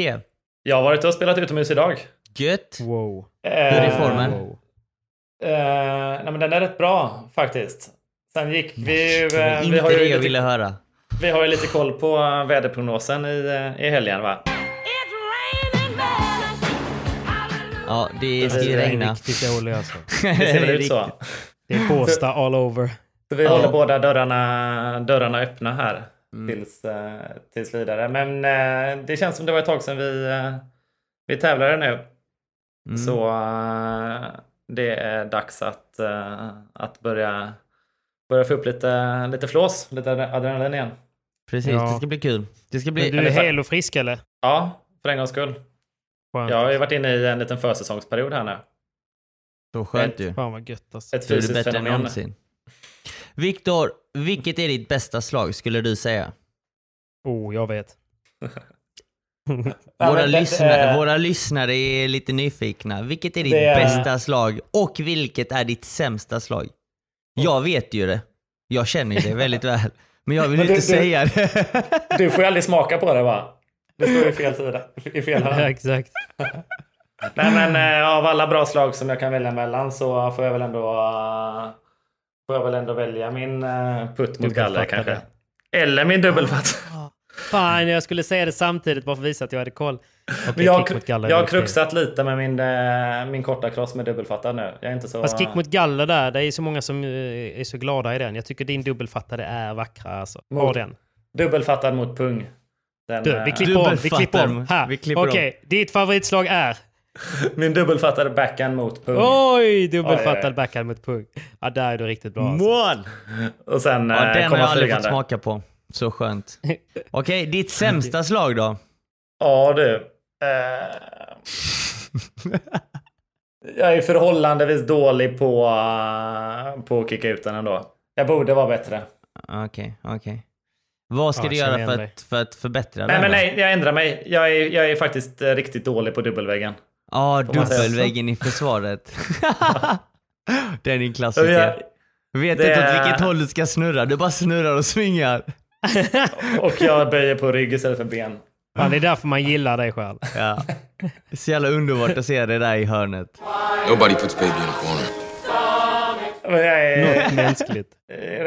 Jag har varit och spelat utomhus idag. Gött! Wow. Hur är formen? wow. Eh, nej, men den är rätt bra faktiskt. Sen gick vi. Det eh, vi, inte har ju det jag ville höra. vi har ju lite koll på eh, väderprognosen i, eh, i helgen va? Ja, det ska Det ju är regna. riktigt dålig alltså. Det ser väl ut så. Det är Båstad all over. Så vi Ja. håller båda dörrarna, dörrarna öppna här Mm. tills, eh, tills vidare. Men eh, det känns som det var ett tag sedan vi, eh, vi tävlade nu. Mm. Så det är dags att, att börja, börja få upp lite, lite flås, lite adrenalin igen. Precis, Ja. det ska bli kul. Det ska Men bli... du är för- hel och frisk eller? Ja, för en gångs skull. Skönt. Jag har ju varit inne i en liten försäsongsperiod här nu. Så skönt ju. Fan vad gött alltså. Ett Du är det fysiskt fenomen. Viktor, vilket är ditt bästa slag skulle du säga? Oh, jag vet. Våra, lyssnare, eh, våra lyssnare är lite nyfikna. Vilket är ditt är- bästa slag och vilket är ditt sämsta slag? Jag vet ju det. Jag känner ju det väldigt väl. Men jag vill Men inte du- säga det. Du får ju aldrig smaka på det va? Det står i fel sida. I fel Ja, hörn. exakt. Nej men eh, av alla bra slag som jag kan välja mellan så får jag väl ändå eh, Får jag väl ändå välja min eh, putt mot galler kanske. Eller min dubbelfatt. Fan, jag skulle säga det samtidigt bara för att visa att jag hade koll. Men jag, kick mot galler. jag är har kruxat lite med min, eh, min korta cross med dubbelfattad nu. Jag är inte så... Fast kick mot galler där, det är så många som eh, är så glada i den. Jag tycker din dubbelfattade är vackra alltså. Ha Mot- den. Dubbelfattad mot pung. Den, Du, vi klipper om. Vi klipper om. Dubbelfattar. Här. Vi klipper om. Okej, ditt favoritslag är? Min dubbelfattade backhand mot pung. Oj, dubbelfattad oj. backhand mot pung. Ja, där är du riktigt bra alltså. Mål! Och sen Ja, eh, den har komma jag aldrig fått smaka på. Så skönt. Okej, ditt sämsta slag då? Ja du. Eh, Jag är förhållandevis dålig på, uh, på att kicka ut den ändå. Jag borde vara bättre. Okej, okej. Vad ska Ja, du göra för att, för att förbättra Nej, men nej, jag ändrar mig. Jag är, jag är faktiskt eh, riktigt dålig på dubbelväggen. Ja, Får man säga så? dubbelväggen i försvaret. det är din Så klassiker. jag, Vet det- inte åt vilket håll du ska snurra, du bara snurrar och svingar. och jag böjer på rygg istället för ben. Ja, det är därför man gillar dig själv. Ja. Det är så jävla underbart att se det där i hörnet. Nobody puts baby in a corner. Men jag är Något mänskligt.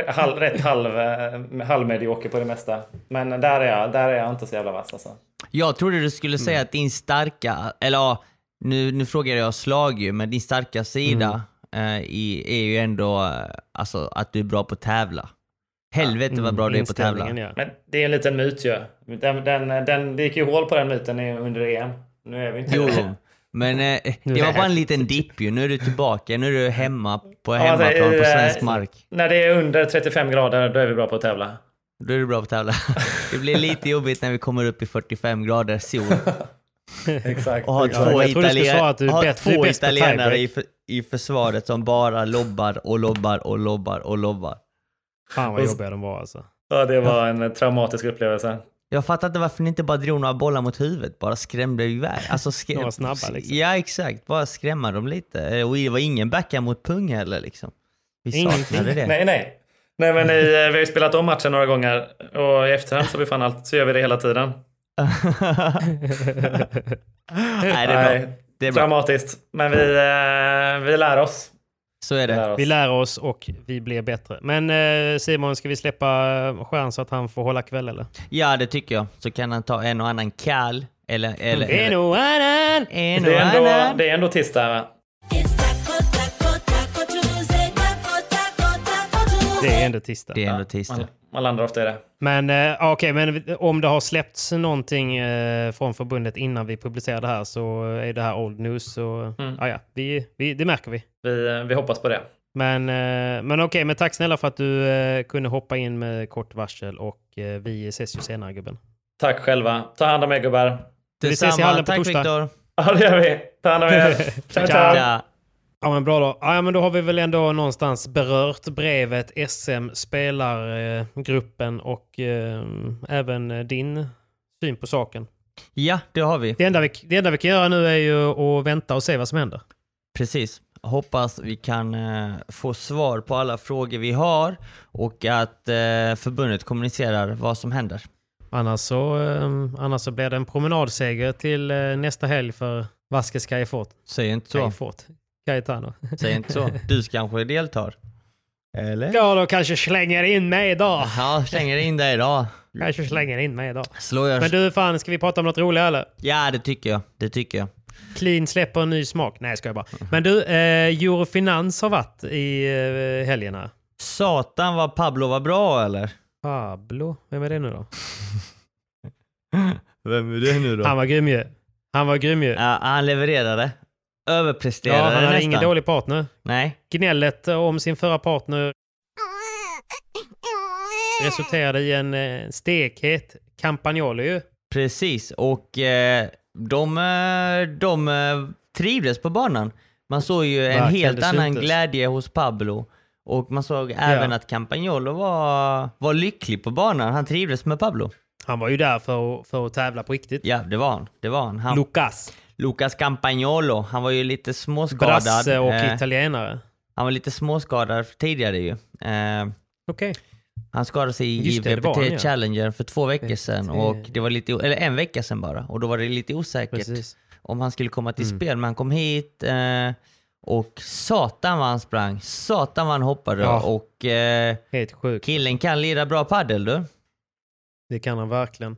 eh, halv, rätt halv, eh, halvmedioker på det mesta. Men där är jag, där är jag inte så jävla vass alltså. Jag trodde du skulle säga Mm. att din starka, eller ja, nu, nu frågar jag slag ju, men din starka sida Mm. eh, i, är ju ändå eh, alltså, att du är bra på att tävla. Helvete vad bra du är på att tävla. Ja. Men det är en liten myt ju. Den, den, den, det gick ju hål på den myten under EM. Nu är vi inte Jo, det. jo. Men eh, det var det bara en liten dipp ju. Nu är du tillbaka. Nu är du hemma på Ja, hemmaplan alltså, på eh, svensk mark. När det är under 35 grader, då är vi bra på att tävla. Då är du bra på att tävla. Det blir lite jobbigt när vi kommer upp i 45 grader sol Exakt. och har Ja, två, italien- har bäst- två italienare i, för, i försvaret som bara lobbar och lobbar och lobbar och lobbar. Fan vad jobbiga de var alltså. Ja, det var en traumatisk upplevelse. Jag fattar inte varför ni inte bara drog några bollar mot huvudet, bara skrämde iväg. Alltså skrä- Några snabba, liksom. Ja exakt, bara skrämma dem lite. Eh, Och det var ingen backa mot pung heller liksom. Vi Ingenting. saknade det. Nej, nej. Nej, men eh, vi har ju spelat om matchen några gånger och i efterhand så, vi fan allt, så gör vi det hela tiden. Nej, det är bra. Det är bra. Dramatiskt. Men vi, eh, vi lär oss. Så är Vi lär det. oss. Vi lär oss och vi blir bättre. Men eh, Simon, ska vi släppa Stjärn så att han får hålla kväll eller? Ja, det tycker jag. Så kan han ta en och annan kall. Eller, eller, En eller och annan! en Det och är, ändå, annan. det är ändå tisdag. va? Det är ändå tisdag. Det är ändå tisdag. Man, landar ofta i det. Men eh, okej, men om det har släppts någonting eh, från förbundet innan vi publicerar det här så är det här old news. Så, Mm. ja, ja, vi, vi, det märker vi. Vi, vi hoppas på det. Men, eh, men okej, men tack snälla för att du eh, kunde hoppa in med kort varsel och eh, vi ses ju senare gubben. Tack själva. Ta hand om er gubbar. Vi ses i Detsamma. hallen på Tack torsdag. Viktor. Ja, det gör vi. Ta hand om er. Ciao, ciao. Ja. Ja men bra då. Ja men då har vi väl ändå någonstans berört brevet, SM, spelargruppen och eh, även eh, din syn på saken. ja, det har vi. Det enda, vi, det enda vi kan göra nu är ju att vänta och se vad som händer. Precis. Hoppas vi kan eh, få svar på alla frågor vi har och att eh, förbundet kommunicerar vad som händer. Annars så, eh, annars så blir det en promenadseger till eh, nästa helg för Vasquez Cajefort. Säg inte så. Cajefort. Cayetano. Säg inte så. Du kanske deltar? Eller? Ja, då kanske slänger in mig idag. Ja, slänger in dig idag. Kanske slänger in mig idag. Slår jag... Men du, fan, ska vi prata om något roligare eller? Ja, det tycker jag. Det tycker jag. Clean släpper en ny smak. Nej, ska jag bara. Men du, eh, Eurofinans har varit i eh, helgen här. Satan vad Pablo var bra eller? Pablo, vem är det nu då? Vem är det nu då? Han var grym ju. Han var grym ju. Ja, han levererade. Ja, Överpresterade han hade nästan. ingen dålig partner. Nej. Gnället om sin förra partner resulterade i en eh, stekhet Campagnolo ju. Precis, och eh, de, eh, de trivdes på banan. Man såg ju en Verkligen, helt det annan syntes. glädje hos Pablo. Och man såg även att Campagnolo var, var lycklig på banan. Han trivdes med Pablo. Han var ju där för att, för att tävla på riktigt. Ja, det var han. Det var han. han Lucas. Lucas Campagnolo, han var ju lite småskadad. Brasse och Eh, italienare. han var lite småskadad tidigare ju. Eh, Okej. Han skadade sig i ja. Challenger för två veckor sedan. Och det var lite, eller en vecka sedan bara. Och då var det lite osäkert Precis. om han skulle komma till Mm. spel. Men han kom hit eh, och satan vad han sprang. Satan vad han hoppade. Ja. Och eh, Helt sjukt. killen kan lira bra paddel du. Det kan han verkligen.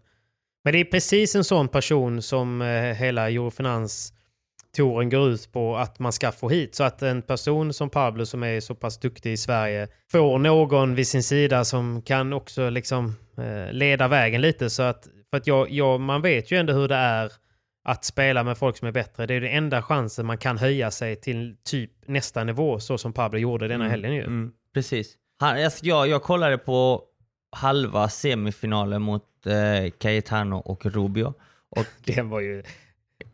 Men det är precis en sån person som eh, hela Eurofinans touren går ut på att man ska få hit. Så att en person som Pablo som är så pass duktig i Sverige får någon vid sin sida som kan också liksom eh, leda vägen lite. Så att, för att jag, jag, man vet ju ändå hur det är att spela med folk som är bättre. Det är den enda chansen man kan höja sig till typ nästa nivå så som Pablo gjorde denna helgen ju. Mm, precis. Han, alltså, jag, jag kollade på halva semifinalen mot eh, Cayetano och Rubio. Och Den var ju...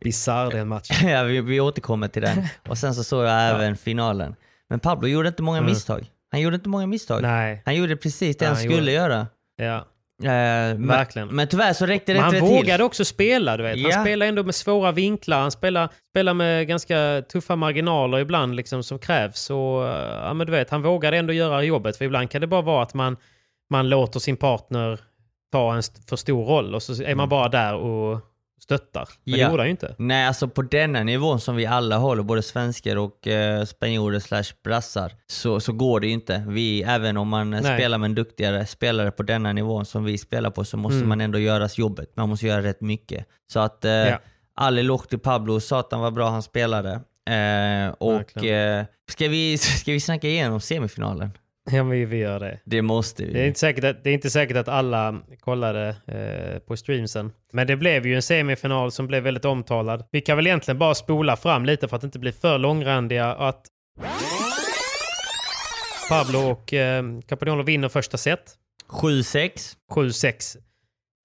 Bisarr den matchen. ja, vi, vi återkommer till den. Och sen så såg jag även finalen. Men Pablo gjorde inte många Mm. misstag. Han gjorde inte många misstag. Nej. Han gjorde precis det Ja, han han skulle göra. Ja. Eh, men, Verkligen. Men tyvärr så räckte det Men han inte vågade till. också spela, du vet. Han Ja. spelar ändå med svåra vinklar. Han spelar, spelar med ganska tuffa marginaler ibland liksom, som krävs. Och, eh, ja, men du vet, han vågade ändå göra jobbet. För ibland kan det bara vara att man, man låter sin partner ta en för stor roll och så är man bara där och stöttar. Men det Ja. gjorde han ju inte. Nej, alltså på denna nivån som vi alla håller, både svenskar och eh, spanjorer slash brassar, så, så går det ju inte. Vi, även om man eh, Nej. spelar med en duktigare spelare på denna nivån som vi spelar på så måste Mm. man ändå göra jobbet. Man måste göra rätt mycket. Så att eh, Ja. all eloge till Pablo, satan vad bra han spelade. Eh, och eh, ska, vi, ska vi snacka igenom semifinalen? Ja, men vi gör det. Det måste vi. Det är, inte säkert att, det är inte säkert att alla kollade eh, på streamsen. Men det blev ju en semifinal som blev väldigt omtalad. Vi kan väl egentligen bara spola fram lite för att inte bli för långrandiga. Att Pablo och eh, Campagnolo vinner första set. 7-6, 7-6.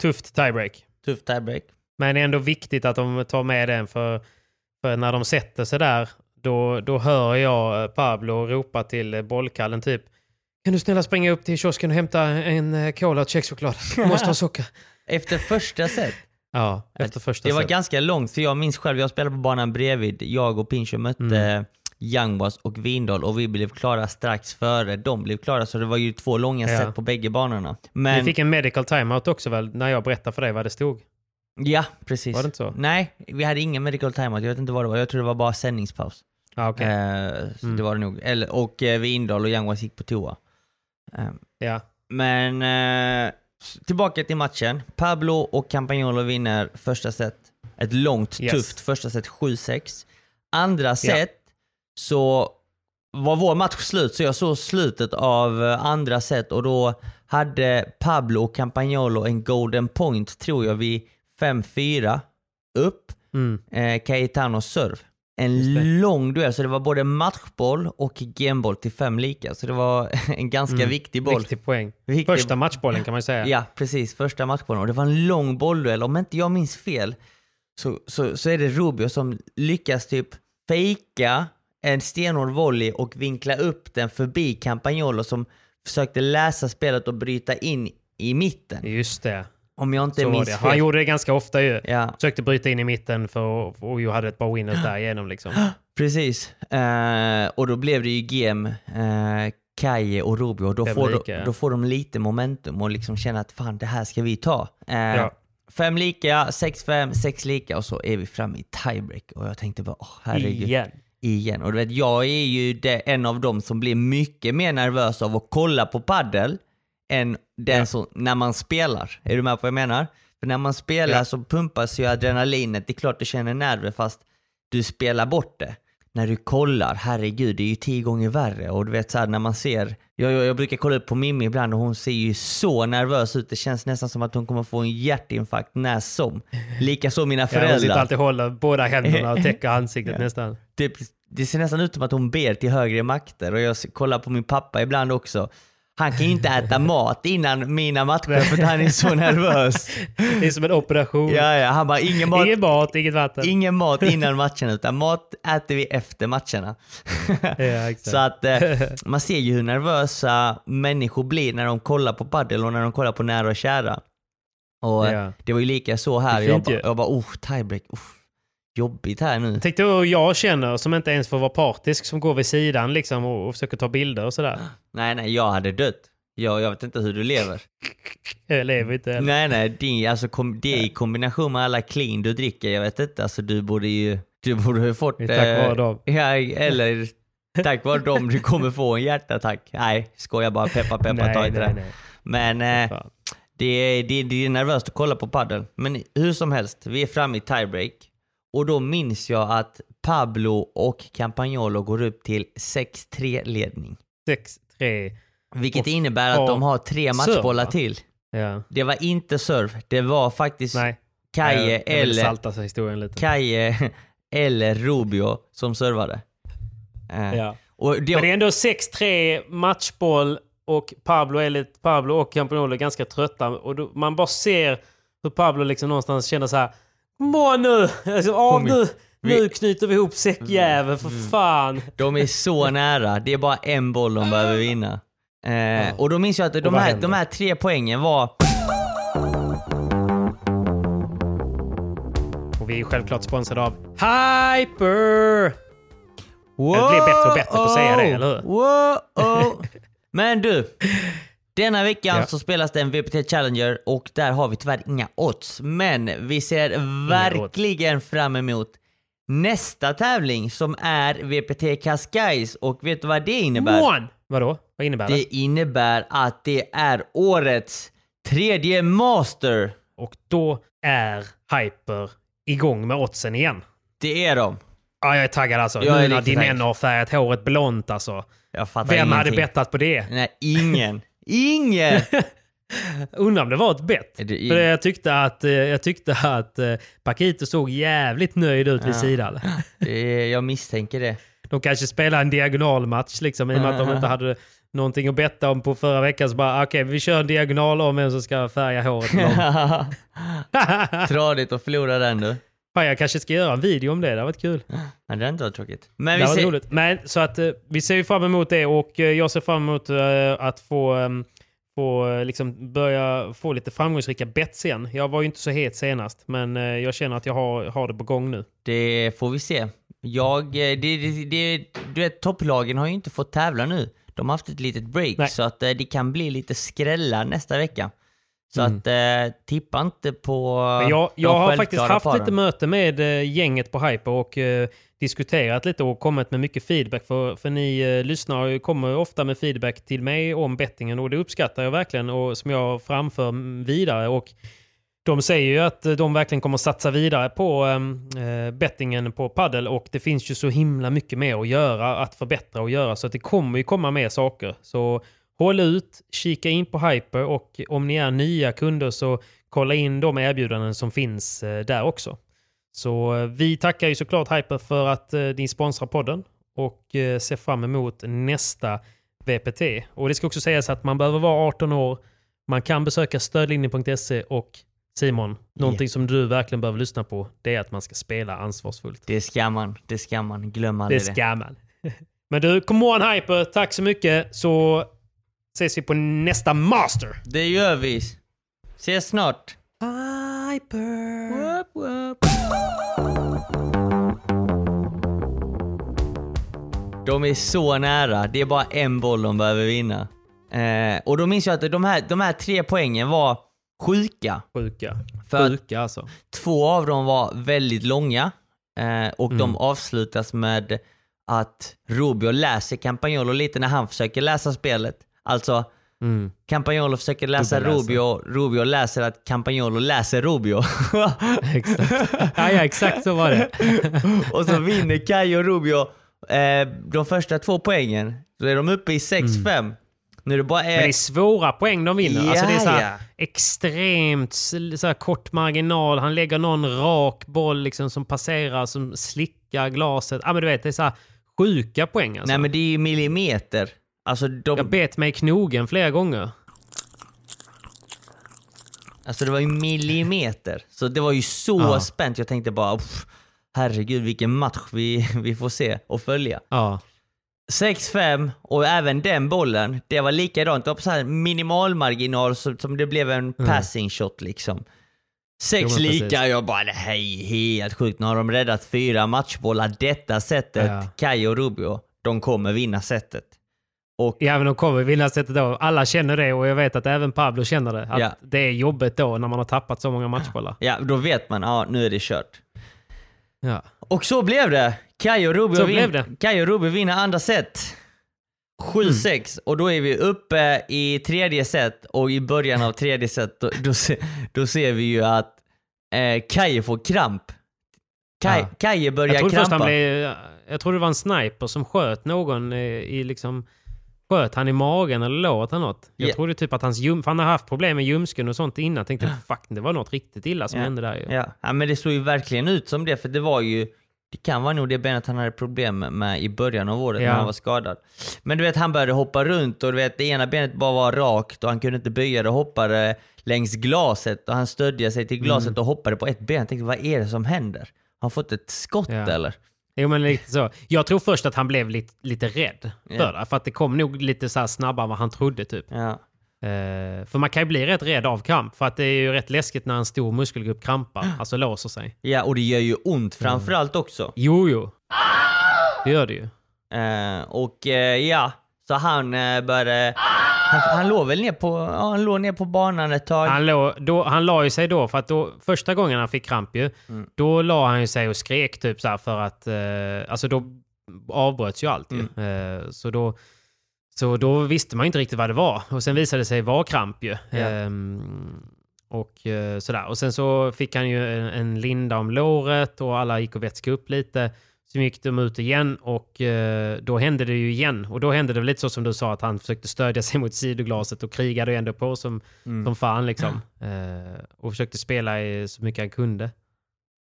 Tufft tiebreak. tuff tiebreak. Men det är ändå viktigt att de tar med den för, för när de sätter sig där då, då hör jag eh, Pablo ropa till bollkallen typ Kan du snälla springa upp till kiosken och hämta en eh, cola och kexchoklad? Jag måste ha socker. Efter första set. Ja, efter första Det var set. ganska långt, för jag minns själv, jag spelade på banan bredvid. Jag och Pincho mötte Mm. Young Boys och Vindal och vi blev klara strax före de blev klara. Så det var ju två långa Ja. set på bägge banorna. Ni Men, fick en medical timeout också väl, när jag berättade för dig vad det stod? ja precis. Var det inte så? Nej, vi hade ingen medical timeout. Jag vet inte vad det var. Jag tror det var bara sändningspaus. Ah, okej. Eh, så Mm. Det var det nog. Eller, och eh, Vindal och Young Boys gick på toa. Eh, Ja. Men eh, tillbaka till matchen. Pablo och Campagnolo vinner första set. Ett långt, Yes. tufft första set, 7-6. Andra set så var vår match slut, så jag såg slutet av eh, andra set och då hade Pablo och Campagnolo en golden point, tror jag, vid 5-4 upp. Mm. Eh, Cayetano serve. En lång duell, så det var både matchboll och gameboll till fem lika. Så det var en ganska Mm. viktig boll. Viktig poäng. Viktig- Första matchbollen kan man ju säga. Ja, precis. Första matchbollen. Och det var en lång bollduell. Om inte jag minns fel så, så, så är det Rubio som lyckas typ fejka en stenhård volley och vinkla upp den förbi Campagnolo som försökte läsa spelet och bryta in i mitten. Just det. Om jag inte Så minns fel. Han gjorde det ganska ofta ju. Ja, Försökte bryta in i mitten för och ju hade ett par winners där igenom liksom. precis. Eh, och då blev det ju GM, uh, Kaje och Rubio. Då får, lika, ja. då får de lite momentum och liksom känna att fan, det här ska vi ta. Eh, Ja. Fem lika, sex fem, sex lika och så är vi framme i tiebreak. Och jag tänkte bara, åh herregud. Igen. Igen. Och du vet, jag är ju det, en av dem som blir mycket mer nervös av att kolla på paddel än den Ja. som, när man spelar. Är du med på vad jag menar? För när man spelar Ja. så pumpas ju adrenalinet. Det är klart du känner nerver fast du spelar bort det. När du kollar, herregud, det är ju tio gånger värre. Och du vet så här, när man ser, jag, jag, jag brukar kolla upp på Mimmi ibland och hon ser ju så nervös ut. Det känns nästan som att hon kommer få en hjärtinfarkt när som. Likaså mina Ja, hon sitter föräldrar. alltid och håller båda händerna och täcker ansiktet Ja. nästan. det, det ser nästan ut som att hon ber till högre makter och jag kollar på min pappa ibland också. Han kan ju inte äta mat innan mina matcher för han är så nervös. Det är som en operation. Ja, ja, han bara ingen mat, Ingen mat, inget vatten. ingen mat innan matchen utan mat äter vi efter matcherna. Ja. Så att eh, man ser ju hur nervösa människor blir när de kollar på padel och när de kollar på nära och kära. Och eh, Ja. det var ju lika så här. Jag bara, jag bara oh, tiebreak, oh, jobbigt här nu. Tänk dig hur jag känner som inte ens får vara partisk, som går vid sidan liksom och, och försöker ta bilder och sådär. Nej, nej, jag hade dött. Jag, jag vet inte hur du lever. Jag lever inte heller. Nej, nej, det, alltså, kom, det i kombination med alla clean du dricker, jag vet inte, alltså du borde ju, du borde ha fått... Är tack vare dem. Ja, eller tack vare dem du kommer få en hjärtattack. Nej, skojar bara, peppa peppa, ta nej, inte nej, det. nej. Men eh, det, är, det, det är nervöst att kolla på padel. Men hur som helst, vi är framme i tiebreak. Och då minns jag att Pablo och Campagnolo går upp till 6-3 ledning. 6-3. Vilket innebär att de har tre matchbollar va? till. Ja. Det var inte serve, det var faktiskt Nej. Kaje Jag- jag vill eller, salta sig historien lite. Kaje eller Rubio som servade. Eh, Ja. och det, Men det är ändå 6-3 matchboll och Pablo, lite, Pablo och Campagnolo är ganska trötta. Och då, man bara ser hur Pablo liksom någonstans känner så här. On nu! Alltså, igen. nu, Vi- nu knyter vi ihop säckjäveln för fan. De är så nära. Det är bara en boll de behöver vinna. Eh, och då minns jag att de här, de här tre poängen var... Och vi är självklart sponsrade av Hyper! Jag blir bättre och bättre på att säga det, eller hur? Wow, Men du, denna veckan Ja. så spelas det en VPT Challenger och där har vi tyvärr inga odds. Men vi ser verkligen fram emot nästa tävling som är VPT Cascais och vet du vad det innebär? One! Vadå? Vad innebär det? Det innebär att det är årets tredje master. Och då är Hyper igång med oddsen igen. Det är de. Ja, jag är taggad alltså. Jag nu när din har färgat håret blont alltså. Jag fattar Vem hade ingenting. bettat på det? Nej, ingen. Ingen! Undrar om det var ett bett. Det- För jag tyckte att, eh, jag tyckte att eh, Paquito såg jävligt nöjd ut vid Ja. sidan. Det är, jag misstänker det. De kanske spelar en diagonalmatch liksom i och med att de inte hade någonting att betta om på förra veckan. Så bara okej, vi kör en diagonal om vem som ska färga håret. Tradigt att förlora den du. Fan, jag kanske ska göra en video om det, det har varit kul. Nej, det hade inte varit tråkigt. Men Det vi var ser... roligt. Men så att eh, vi ser ju fram emot det och eh, jag ser fram emot eh, att få, ehm, få liksom börja få lite framgångsrika bets igen. Jag var ju inte så het senast, men jag känner att jag har, har det på gång nu. Det får vi se. Jag, det, det, det, du vet, topplagen har ju inte fått tävla nu. De har haft ett litet break, Nej. så att det kan bli lite skrällar nästa vecka. Så Mm. att eh, tippa inte på Men jag, jag har faktiskt haft paren. lite möte med eh, gänget på Hyper och eh, diskuterat lite och kommit med mycket feedback. För, för ni eh, lyssnare kommer ofta med feedback till mig om bettingen och det uppskattar jag verkligen och som jag framför vidare. Och de säger ju att eh, de verkligen kommer satsa vidare på eh, bettingen på paddel och det finns ju så himla mycket mer att göra, att förbättra och göra så att det kommer ju komma mer saker. Så håll ut, kika in på Hyper och om ni är nya kunder så kolla in de erbjudanden som finns eh, där också. Så eh, vi tackar ju såklart Hyper för att eh, ni sponsrar podden och ser fram emot nästa VPT. Och det ska också sägas att man behöver vara 18 år, man kan besöka stödlinjen.se och Simon, någonting som du verkligen behöver lyssna på, det är att man ska spela ansvarsfullt. Det ska man, det ska man. Glöm Det aldrig det. ska man. Men du, come on Hyper, tack så mycket så ses vi på nästa Master. Det gör vi. Ses snart. Hyper. Whoop, whoop. De är så nära. Det är bara en boll de behöver vinna. Eh, och då minns jag att de här, de här tre poängen var sjuka. Sjuka. För Sjuka alltså. två av dem var väldigt långa eh, och de Mm. avslutas med att Rubio läser Campagnolo lite när han försöker läsa spelet. Alltså, Mm. Campagnolo försöker läsa. Rubio, Rubio läser att Campagnolo läser Rubio. Exakt. Ja, ja, exakt så var det. och så vinner Kai och Rubio eh, de första två poängen. Så är de uppe i 6-5. Nu är det bara... Mm. Men det är svåra poäng de vinner. alltså det är så här Ja, extremt så här kort marginal. Han lägger någon rak boll liksom som passerar, som slickar glaset. Ja, men du vet, det är så här sjuka poäng alltså. nej men det är ju millimeter. Alltså, de, Jag bet mig i knogen flera gånger. alltså det var ju millimeter. Så det var ju så Ja. spänt. Jag tänkte bara, "Pff, herregud vilken match vi, vi får se och följa. Ja. 6-5 och även den bollen, det var likadant. Det var på så här minimalmarginal som, som det blev en passing shot liksom. Sex lika, jag bara det här är helt sjukt. Nu har de räddat fyra matchbollar detta sättet. Ja. Kai och Rubio, de kommer vinna sättet. Och Ja, men de kommer vinna sättet då. Alla känner det och jag vet att även Pablo känner det. Att Ja. det är jobbigt då när man har tappat så många matchbollar. ja, då vet man, ja nu är det kört. Ja. Och så blev det! Kai och Rubio, vin-. Kai och Rubio vinner andra set. 7-6 och då är vi uppe i tredje set och i början av tredje set då, då, se, då ser vi ju att eh, Kai får kramp. Kai, Ja. Kai börjar Jag krampa. blev... Jag trodde det var en sniper som sköt någon eh, i liksom... Sköt han i magen eller låret eller något? Jag Ja. trodde typ att hans ljum... För han har haft problem med ljumsken och sånt innan. Jag tänkte fuck, det var något riktigt illa som Ja. hände där ju. Ja. ja, men det såg ju verkligen ut som det för det var ju Det kan vara nog det benet han hade problem med i början av året när han var skadad. Men du vet, han började hoppa runt och du vet, det ena benet bara var rakt och han kunde inte böja det och hoppade längs glaset och han stödde sig till glaset Mm. och hoppade på ett ben. Jag tänkte, vad är det som händer? Har han fått ett skott eller? Jo men lite så. Jag tror först att han blev lite, lite rädd Ja. för det. För att det kom nog lite så snabbare än vad han trodde typ. Ja. Eh, för man kan ju bli rätt rädd av kramp. För att det är ju rätt läskigt när en stor muskelgrupp krampar. Alltså låser sig. Ja, och det gör ju ont framförallt också. Jo, jo. Det gör det ju. Eh, och eh, ja, så han eh, började... Han, han låg väl ner på, ja, han låg ner på banan ett tag. Han, lå, då, han la ju sig då, för att då, första gången han fick kramp ju, Mm. då la han ju sig och skrek typ så för att, eh, alltså då avbröts ju allt ju. Mm. Eh, så, då, så då visste man ju inte riktigt vad det var. Och sen visade det sig vara kramp ju. Ja. Ehm, och eh, sådär. Och sen så fick han ju en, en linda om låret och alla gick och vätskade upp lite. Sen gick de ut igen och eh, då hände det ju igen. Och då hände det lite så som du sa att han försökte stödja sig mot sidoglaset och krigade ändå på som, Mm. som fan liksom. Eh, och försökte spela i så mycket han kunde.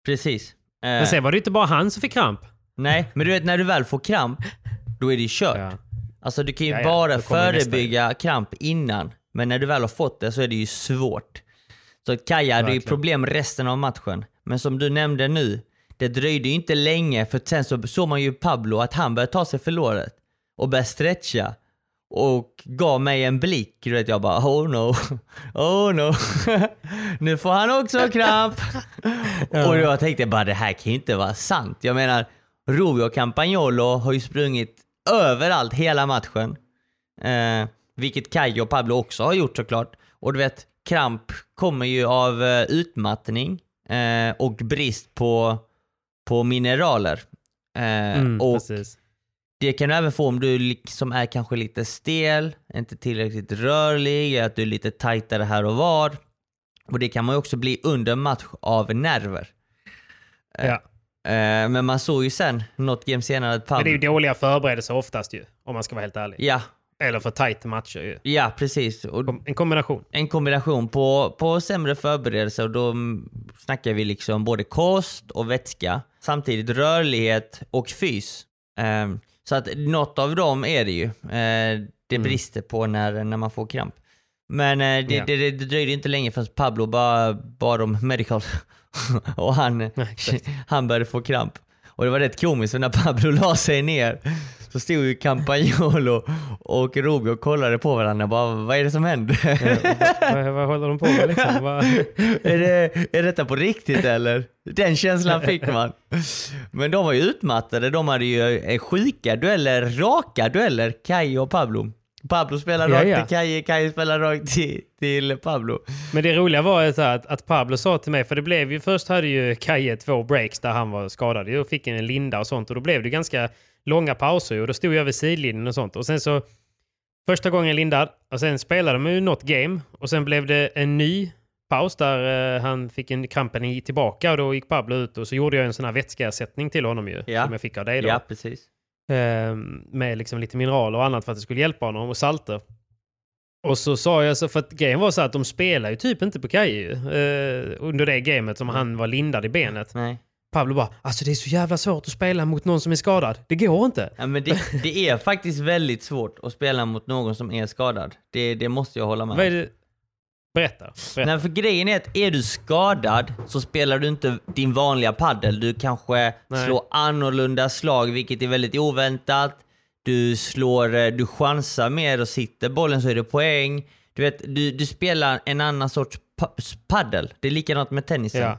Precis. Eh, Men sen var det inte bara han som fick kramp. Nej, men du vet när du väl får kramp, då är det ju kört. Ja. Alltså du kan ju Ja, ja, bara kommer nästa förebygga kramp innan, men när du väl har fått det så är det ju svårt. Så Kaja hade ju problem resten av matchen. Men som du nämnde nu, det dröjde ju inte länge för sen så såg man ju Pablo att han började ta sig för låret och började stretcha och gav mig en blick. Du vet jag bara oh no, oh no. nu får han också kramp. Och jag tänkte bara det här kan ju inte vara sant. Jag menar, och Campagnolo har ju sprungit överallt hela matchen. Eh, vilket Kaj och Pablo också har gjort såklart. Och du vet, kramp kommer ju av eh, utmattning eh, och brist på, på mineraler. Eh, Mm, och precis. det kan du även få om du liksom är kanske lite stel, inte tillräckligt rörlig, att du är lite tajtare här och var. Och det kan man ju också bli under match av nerver. Eh, Ja. eh, men man såg ju sen, något game senare, att Men Pablo... det är ju dåliga förberedelser oftast ju, om man ska vara helt ärlig. Ja, Eller för tajta matcher ju. ja precis. Och En kombination. en kombination på, på sämre förberedelser och då snackar vi liksom både kost och vätska. Samtidigt rörlighet och fys. Ehm, så att något av dem är det ju. Eh, det brister på när, när man får kramp. Men eh, det, Ja. det, det, det dröjde inte länge förrän Pablo bara bad om medical och han, han började få kramp. Och det var rätt komiskt för när Pablo la sig ner så stod ju Campagnolo och Rubio och kollade på varandra bara vad är det som händer? vad, vad håller de på med liksom? Vad- är, det, är detta på riktigt eller? Den känslan fick man. Men de var ju utmattade, de hade ju eh, sjuka dueller, raka dueller, Kai och Pablo. Pablo spelar Ja, rakt ja. till Kai, Kai spelar rakt till, till Pablo. Men det roliga var så att, att Pablo sa till mig, för det blev ju först hade ju Kaje två breaks där han var skadad och fick en linda och sånt och då blev det ganska långa pauser och då stod jag vid sidlinjen och sånt och sen så första gången lindad och sen spelade de ju något game och sen blev det en ny paus där eh, han fick en krampen tillbaka och då gick Pablo ut och så gjorde jag en sån här vätskeersättning till honom ju Ja. som jag fick av dig då. Ja, precis. Eh, med liksom lite mineraler och annat för att det skulle hjälpa honom och salter. Och så sa jag så, för att grejen var så att de spelar ju typ inte på Kaje ju, eh, under det gamet som han var lindad i benet. Nej. Pablo bara, alltså det är så jävla svårt att spela mot någon som är skadad. Det går inte. Ja, men det, det är faktiskt väldigt svårt att spela mot någon som är skadad. Det, det måste jag hålla med Vad är om. det? Berätta. Berätta. Nej, för grejen är att är du skadad så spelar du inte din vanliga paddel. Du kanske Nej. slår annorlunda slag, vilket är väldigt oväntat. Du slår, eh, du chansar mer och sitter bollen så är det poäng. Du vet, du, du spelar en annan sorts pa- paddel. Det är likadant med tennisen. Ja.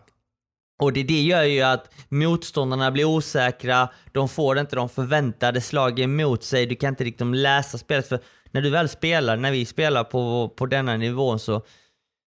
Och det, det gör ju att motståndarna blir osäkra, de får inte de förväntade slagen mot sig, du kan inte riktigt läsa spelet. För när du väl spelar, när vi spelar på, på denna nivån så,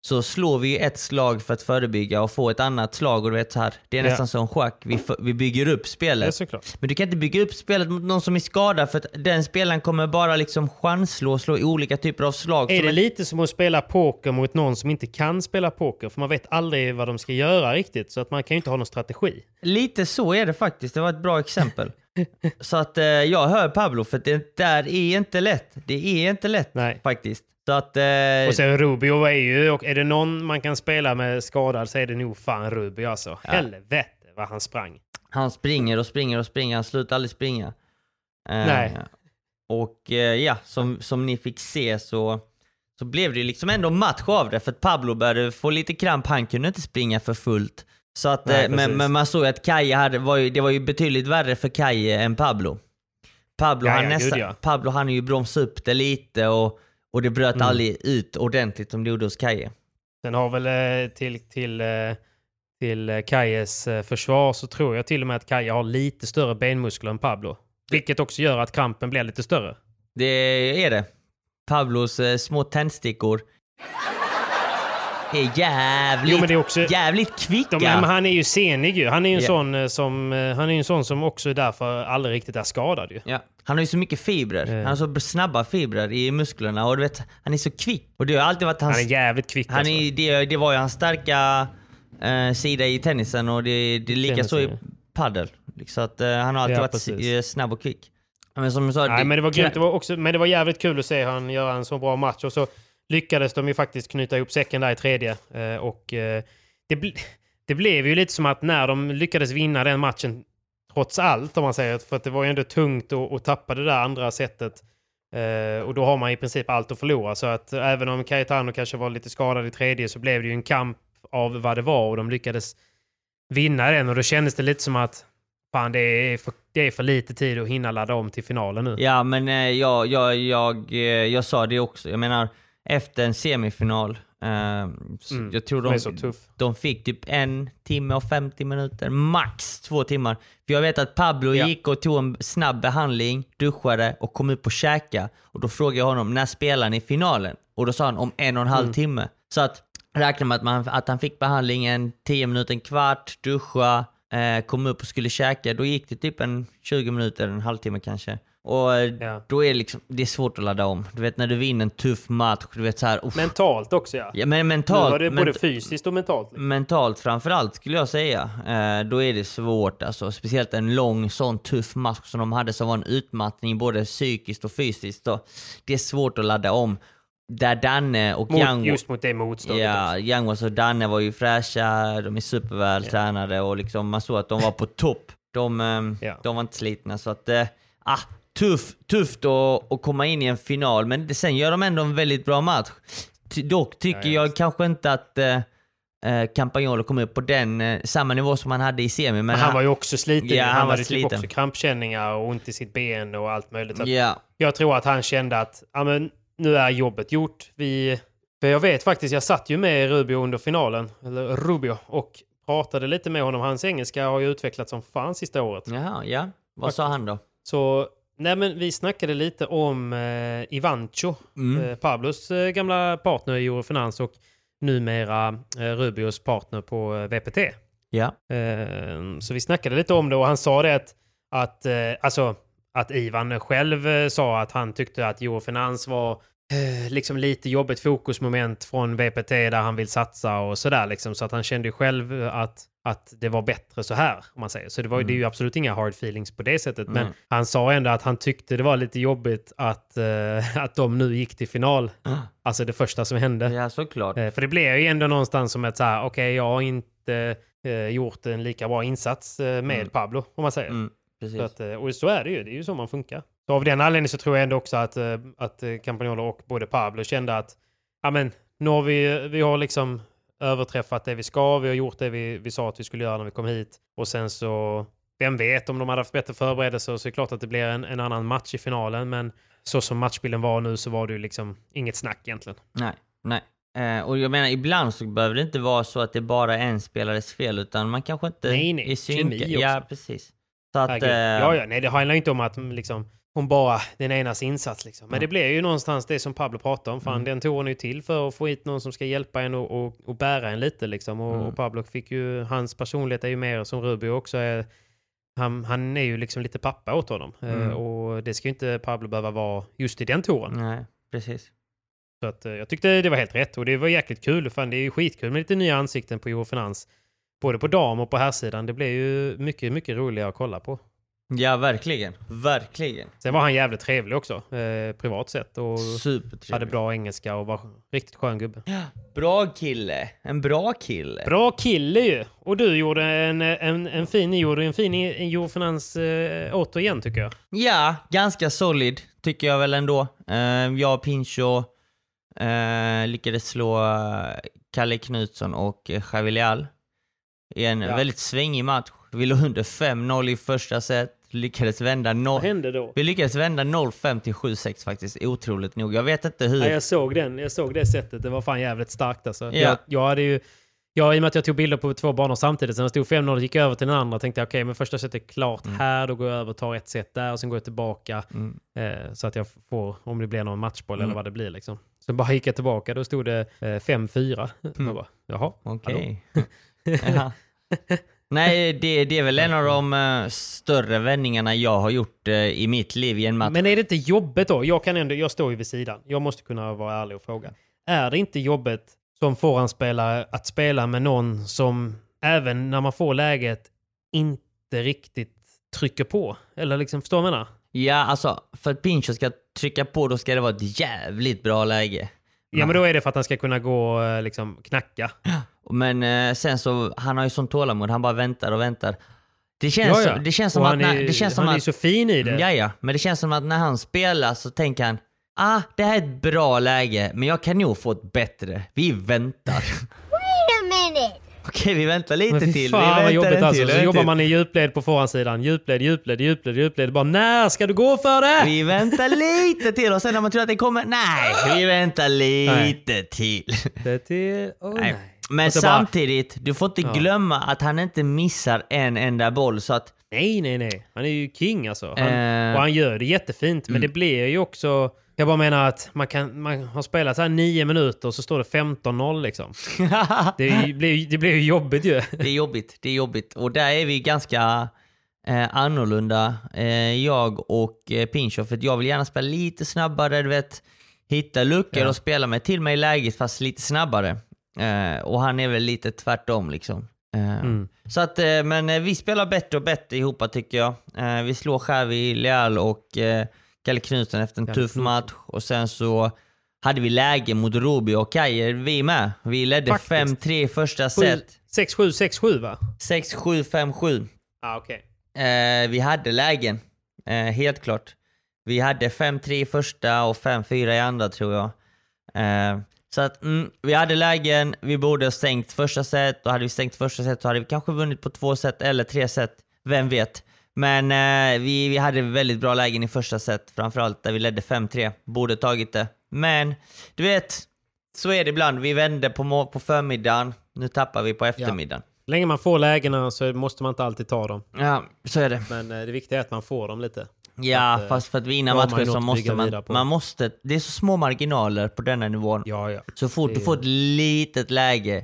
så slår vi ett slag för att förebygga och få ett annat slag och du vet så här, det är Ja. nästan som schack, vi, för, vi bygger upp spelet. såklart. Men du kan inte bygga upp spelet mot någon som är skadad för att den spelaren kommer bara liksom chansslå och slå olika typer av slag. Är det en- lite som att spela poker mot någon som inte kan spela poker? För man vet aldrig vad de ska göra riktigt, så att man kan ju inte ha någon strategi. Lite så är det faktiskt. Det var ett bra exempel. så att eh, jag hör Pablo, för det där är inte lätt. Det är inte lätt Nej. faktiskt. Så att... Eh, Och sen Rubio är ju, och är det någon man kan spela med skadad så är det nog fan Rubio alltså. Helvete vad han sprang. Han springer och springer och springer, han slutar aldrig springa. Eh, Nej. Och eh, ja, som, som ni fick se så, så blev det liksom ändå match av det, för att Pablo började få lite kramp, han kunde inte springa för fullt. Så att, Nej, eh, men, men man såg att Kaje hade, var ju, det var ju betydligt värre för Kaje än Pablo. Pablo, Ja, han ja, gud, ja. Pablo han ju bromsat upp det lite och, och det bröt Mm. aldrig ut ordentligt som det gjorde hos Kaje. Sen har väl eh, till, till, eh, till eh, Kajes försvar så tror jag till och med att Kaje har lite större benmuskler än Pablo. Vilket också gör att krampen blir lite större. Det är det. Pablos små tändstickor är jävligt, Jo, men det är också- jävligt kvicka. De, men han är ju senig ju. Han är ju en, Ja. sån, eh, som, eh, han är en sån som också därför aldrig riktigt är skadad ju. Ja. Han har ju så mycket fibrer. Eh. Han har så snabba fibrer i musklerna och du vet, han är så kvick. Och det har alltid varit hans... Han är jävligt kvick han alltså. är, det, det var ju hans starka eh, sida i tennisen och det, det är lika så i paddel. Så att eh, han har alltid Ja, varit precis. snabb och kvick. Men som du sa, Nej, men det var grymt. Det var, också, men det var jävligt kul att se han göra en så bra match. Och så lyckades de ju faktiskt knyta ihop säcken där i tredje. Eh, och eh, det, bl- det blev ju lite som att när de lyckades vinna den matchen, trots allt om man säger, för att det var ju ändå tungt att, att tappa det där andra sättet. Eh, och då har man i princip allt att förlora. Så att även om Cayetano kanske var lite skadad i tredje så blev det ju en kamp av vad det var och de lyckades vinna den. Och då kändes det lite som att fan, det är för, det är för lite tid att hinna ladda om till finalen nu. Ja, men eh, jag, jag, jag, jag, jag sa det också. Jag menar, efter en semifinal, eh, så Mm, jag tror de, de fick typ en timme och 50 minuter, max två timmar. För jag vet att Pablo Ja. gick och tog en snabb behandling, duschade och kom ut på käka. Och då frågade jag honom, när spelar ni finalen? Och då sa han om en och en halv Mm. timme. Så att räkna med att, man, att han fick behandlingen 10 minuter, en kvart, duscha, eh, kom upp och skulle käka. Då gick det typ en 20 minuter, en halvtimme kanske. Och eh, Ja. då är det liksom, det är svårt att ladda om. Du vet när du vinner en tuff match, du vet så här, uff. Mentalt också ja. Ja, men Nu mentalt, var det både ment- fysiskt och mentalt. liksom. mentalt framförallt skulle jag säga. Eh, då är det svårt alltså. Speciellt en lång sån tuff match som de hade som var en utmattning både psykiskt och fysiskt. Då. Det är svårt att ladda om. Där Danne och Mot, Young... just mot det motståndet Ja. Youngwas och Danne var ju fräscha, de är superväl tränade och liksom man såg att de var på topp. De, Ja. de var inte slitna så att, eh, ah, tuff, tufft att, att komma in i en final men sen gör de ändå en väldigt bra match. Ty, dock tycker Ja, jag kanske inte att eh, eh, Campagnolo kom upp på den, eh, samma nivå som han hade i semi. Men Men han var ju också sliten. Ja, han, han hade typ sliten. också krampkänningar och ont i sitt ben och allt möjligt. Så Ja, Jag tror att han kände att ja, men, nu är jobbet gjort. Vi... För jag vet faktiskt, jag satt ju med Rubio under finalen, eller Rubio, och pratade lite med honom. Hans engelska har ju utvecklats som fan sista året. jaha, ja. Vad sa han då? Så nej men vi snackade lite om eh, Ivancho, Mm. eh, Pablos eh, gamla partner i Eurofinans och numera eh, Rubios partner på eh, VPT. Ja. Eh, så vi snackade lite om det och han sa det att, att, eh, alltså, att Ivan själv eh, sa att han tyckte att Eurofinans var liksom lite jobbigt fokusmoment från VPT där han vill satsa och sådär liksom. Så att han kände ju själv att, att det var bättre så här, om man säger. Så det, var, det är ju absolut inga hard feelings på det sättet. Men Mm. han sa ändå att han tyckte det var lite jobbigt att, eh, att de nu gick till final. Alltså det första som hände. Ja, såklart. Eh, För det blev ju ändå någonstans som ett så här, okej, jag har inte eh, gjort en lika bra insats med Mm. Pablo, om man säger. Mm, precis. Så att, och så är det ju, det är ju så man funkar. Så av den anledningen så tror jag ändå också att, att Campagnolo och både Pablo kände att, ja men, nu har vi, vi har liksom överträffat det vi ska, vi har gjort det vi, vi sa att vi skulle göra när vi kom hit. Och sen så, vem vet om de hade haft bättre förberedelser så är det klart att det blir en, en annan match i finalen, men så som matchbilden var nu så var det ju liksom inget snack egentligen. Nej, nej. Eh, och jag menar, ibland så behöver det inte vara så att det bara är en spelares fel, utan man kanske inte Nej, nej. är. Kemi Ja, också. precis. Så att... Eh, ja, ja, nej, det handlar inte om att mm, liksom, om bara den enas insats. Liksom. Men Ja. det blir ju någonstans det som Pablo pratar om. Fan, Mm. den touren är ju till för att få hit någon som ska hjälpa en och, och, och bära en lite. Liksom. Och, Mm. och Pablo fick ju, hans personlighet är ju mer som Rubio också är. Han, han är ju liksom lite pappa åt honom. Eh, Mm. och det ska ju inte Pablo behöva vara just i den touren. Nej, precis. Så att, eh, jag tyckte det var helt rätt och det var jäkligt kul. Fan, det är ju skitkul med lite nya ansikten på Eurofinans. Både på dam och på herrsidan. Det blir ju mycket, mycket roligare att kolla på. Ja, verkligen. Verkligen. Sen var han jävligt trevlig också, eh, privat sett. Och hade bra engelska och var riktigt skön gubbe. Bra kille. En bra kille. Bra kille ju! Och du gjorde en, en, en fin, gjorde en fin Jofinans eh, återigen tycker jag. Ja, ganska solid tycker jag väl ändå. Eh, jag och Pincho eh, lyckades slå eh, Kalle Knutsson och eh, Javi Leal i en Ja. väldigt svängig match. Vi låg under 5-0 i första set, lyckades vända 0... Vad hände då? Vi lyckades vända 0-5 till 7-6 faktiskt, otroligt nog. Jag vet inte hur. Ja, jag såg den, jag såg det sättet. Det var fan jävligt starkt alltså. Ja. Jag, jag hade ju... Jag, I och med att jag tog bilder på två banor samtidigt, sen det stod 5-0 och gick över till den andra, tänkte jag okej, men första setet är klart här, då går jag över och tar ett set där och sen går jag tillbaka. Mm. Eh, så att jag får, om det blir någon matchboll Mm. eller vad det blir liksom. Sen bara gick jag tillbaka, då stod det eh, 5-4. Jag bara, jaha. Okej. Ja. Nej, det, det är väl en av de eh, större vändningarna jag har gjort eh, i mitt liv i en match. Men är det inte jobbigt då? Jag, kan ändå, jag står ju vid sidan. Jag måste kunna vara ärlig och fråga. Är det inte jobbigt som forehandspelare att spela med någon som även när man får läget inte riktigt trycker på? Eller liksom, förstår du vad jag menar? Ja, alltså för att Pincho ska trycka på då ska det vara ett jävligt bra läge. Ja, men då är det för att han ska kunna gå eh, liksom knacka. Men eh, sen så, han har ju sånt tålamod, han bara väntar och väntar. Det känns, Ja, ja. Som, det känns som Och att... han är- när, det känns som han är att, så fin i det. Ja, ja. Men det känns som att när han spelar så tänker han Ah, det här är ett bra läge, men jag kan nog få ett bättre. Vi väntar. Wait a minute. Okej, vi väntar lite Men till. fan vi vad väntar jobbigt en alltså. till, Så en jobbar man i djupled på forehandsidan. Djupled, djupled, djupled, djupled. Bara när ska du gå för det? Vi väntar lite till och sen när man tror att det kommer, nej, vi väntar lite till. Det till... Oh, nej. Men så bara- samtidigt, du får inte Ja. glömma att han inte missar en enda boll så att Nej, nej, nej. Han är ju king alltså. Han, Eh. Och han gör det jättefint. Men Mm. det blir ju också... Jag bara menar att man, kan, man har spelat så här nio minuter och så står det 15-0 liksom. det, blir, det blir ju jobbigt ju. det är jobbigt, det är jobbigt. Och där är vi ganska eh, annorlunda, eh, jag och eh, Pincho, för att jag vill gärna spela lite snabbare, du vet, hitta luckor Ja. och spela mig till mig i läget fast lite snabbare. Eh, och han är väl lite tvärtom liksom. Eh, Mm. Så att, eh, men eh, vi spelar bättre och bättre ihop tycker jag. Eh, vi slår Xavi, Leal och eh, Kalle Knutsson efter en Kalle tuff match. Och sen så hade vi läge mot Rubio och Kajer, vi med. Vi ledde Faktiskt. 5-3 i första set. 6-7, 6-7 va? 6-7, 5-7. Ah, okej. Eh, vi hade lägen, eh, helt klart. Vi hade 5-3 i första och 5-4 i andra tror jag. Eh, så att mm, vi hade lägen, vi borde ha stängt första set och hade vi stängt första set så hade vi kanske vunnit på två set eller tre set. Vem vet? Men eh, vi, vi hade väldigt bra lägen i första set, framförallt där vi ledde 5-3. Borde tagit det. Men du vet, så är det ibland. Vi vände på, på förmiddagen, nu tappar vi på eftermiddagen. Så länge man får lägena så måste man inte alltid ta dem. Ja, så är det. Men eh, det viktiga är att man får dem lite. Ja, Att, eh, fast för att vinna matcher så måste man, man måste, det är så små marginaler på denna nivån. Ja, ja. Så fort Det- du får ett litet läge,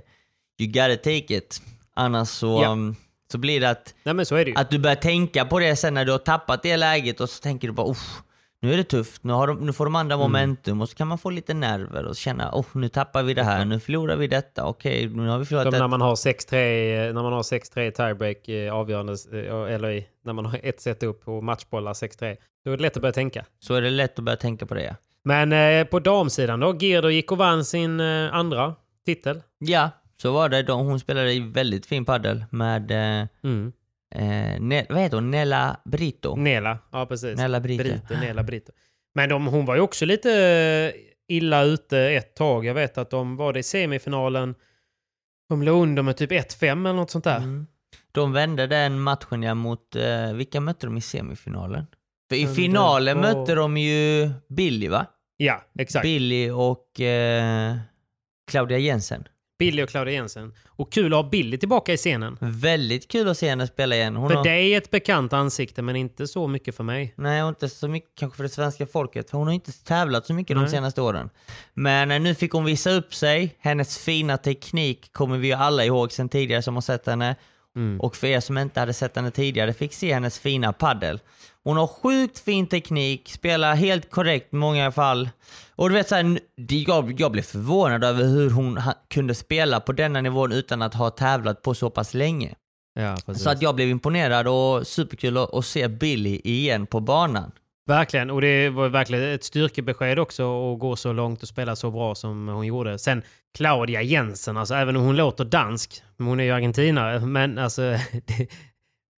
you gotta take it. Annars så, Ja. um, så blir det att, Nej så att du börjar tänka på det sen när du har tappat det läget och så tänker du bara Uff, nu är det tufft, nu, de, nu får de andra Mm. momentum och så kan man få lite nerver och känna oh, nu tappar vi det här, nu förlorar vi detta, okej nu har vi förlorat Som detta. när man har 6-3 när man har 6-3 i tiebreak eh, avgörande, eh, eller i, när man har ett set upp och matchbollar 6-3. Då är det lätt att börja tänka. Så är det lätt att börja tänka på det ja. Men eh, på damsidan då, Girdo gick och vann sin eh, andra titel. Ja, så var det. De, hon spelade i väldigt fin paddel med eh, Mm. Eh, ne- vad heter hon? Nella Brito? Nela, ja precis. Nella Brito. Brito, Nela Brito. Men de, hon var ju också lite eh, illa ute ett tag. Jag vet att de var det i semifinalen. De låg under med typ 1-5 eller något sånt där. Mm. De vände den matchen ja mot, eh, vilka mötte de i semifinalen? För i finalen var- mötte de ju Billy va? Ja, exakt. Billy och eh, Claudia Jensen. Billy och Claudia Jensen. Och kul att ha Billy tillbaka i scenen. Väldigt kul att se henne spela igen. Hon för har, dig är ett bekant ansikte, men inte så mycket för mig. Nej, och inte så mycket kanske för det svenska folket, för hon har inte tävlat så mycket de Nej. senaste åren. Men eh, nu fick hon visa upp sig. Hennes fina teknik kommer vi ju alla ihåg sen tidigare som har sett henne. Mm. Och för er som inte hade sett henne tidigare fick se hennes fina paddel. Hon har sjukt fin teknik, spelar helt korrekt i många fall. Och du vet såhär, jag, jag blev förvånad över hur hon kunde spela på denna nivån utan att ha tävlat på så pass länge. Ja. Så att jag blev imponerad och superkul att, att se Billy igen på banan. Verkligen, och det var verkligen ett styrkebesked också att gå så långt och spela så bra som hon gjorde. Sen Claudia Jensen, alltså även om hon låter dansk, hon är ju argentinare, men alltså det,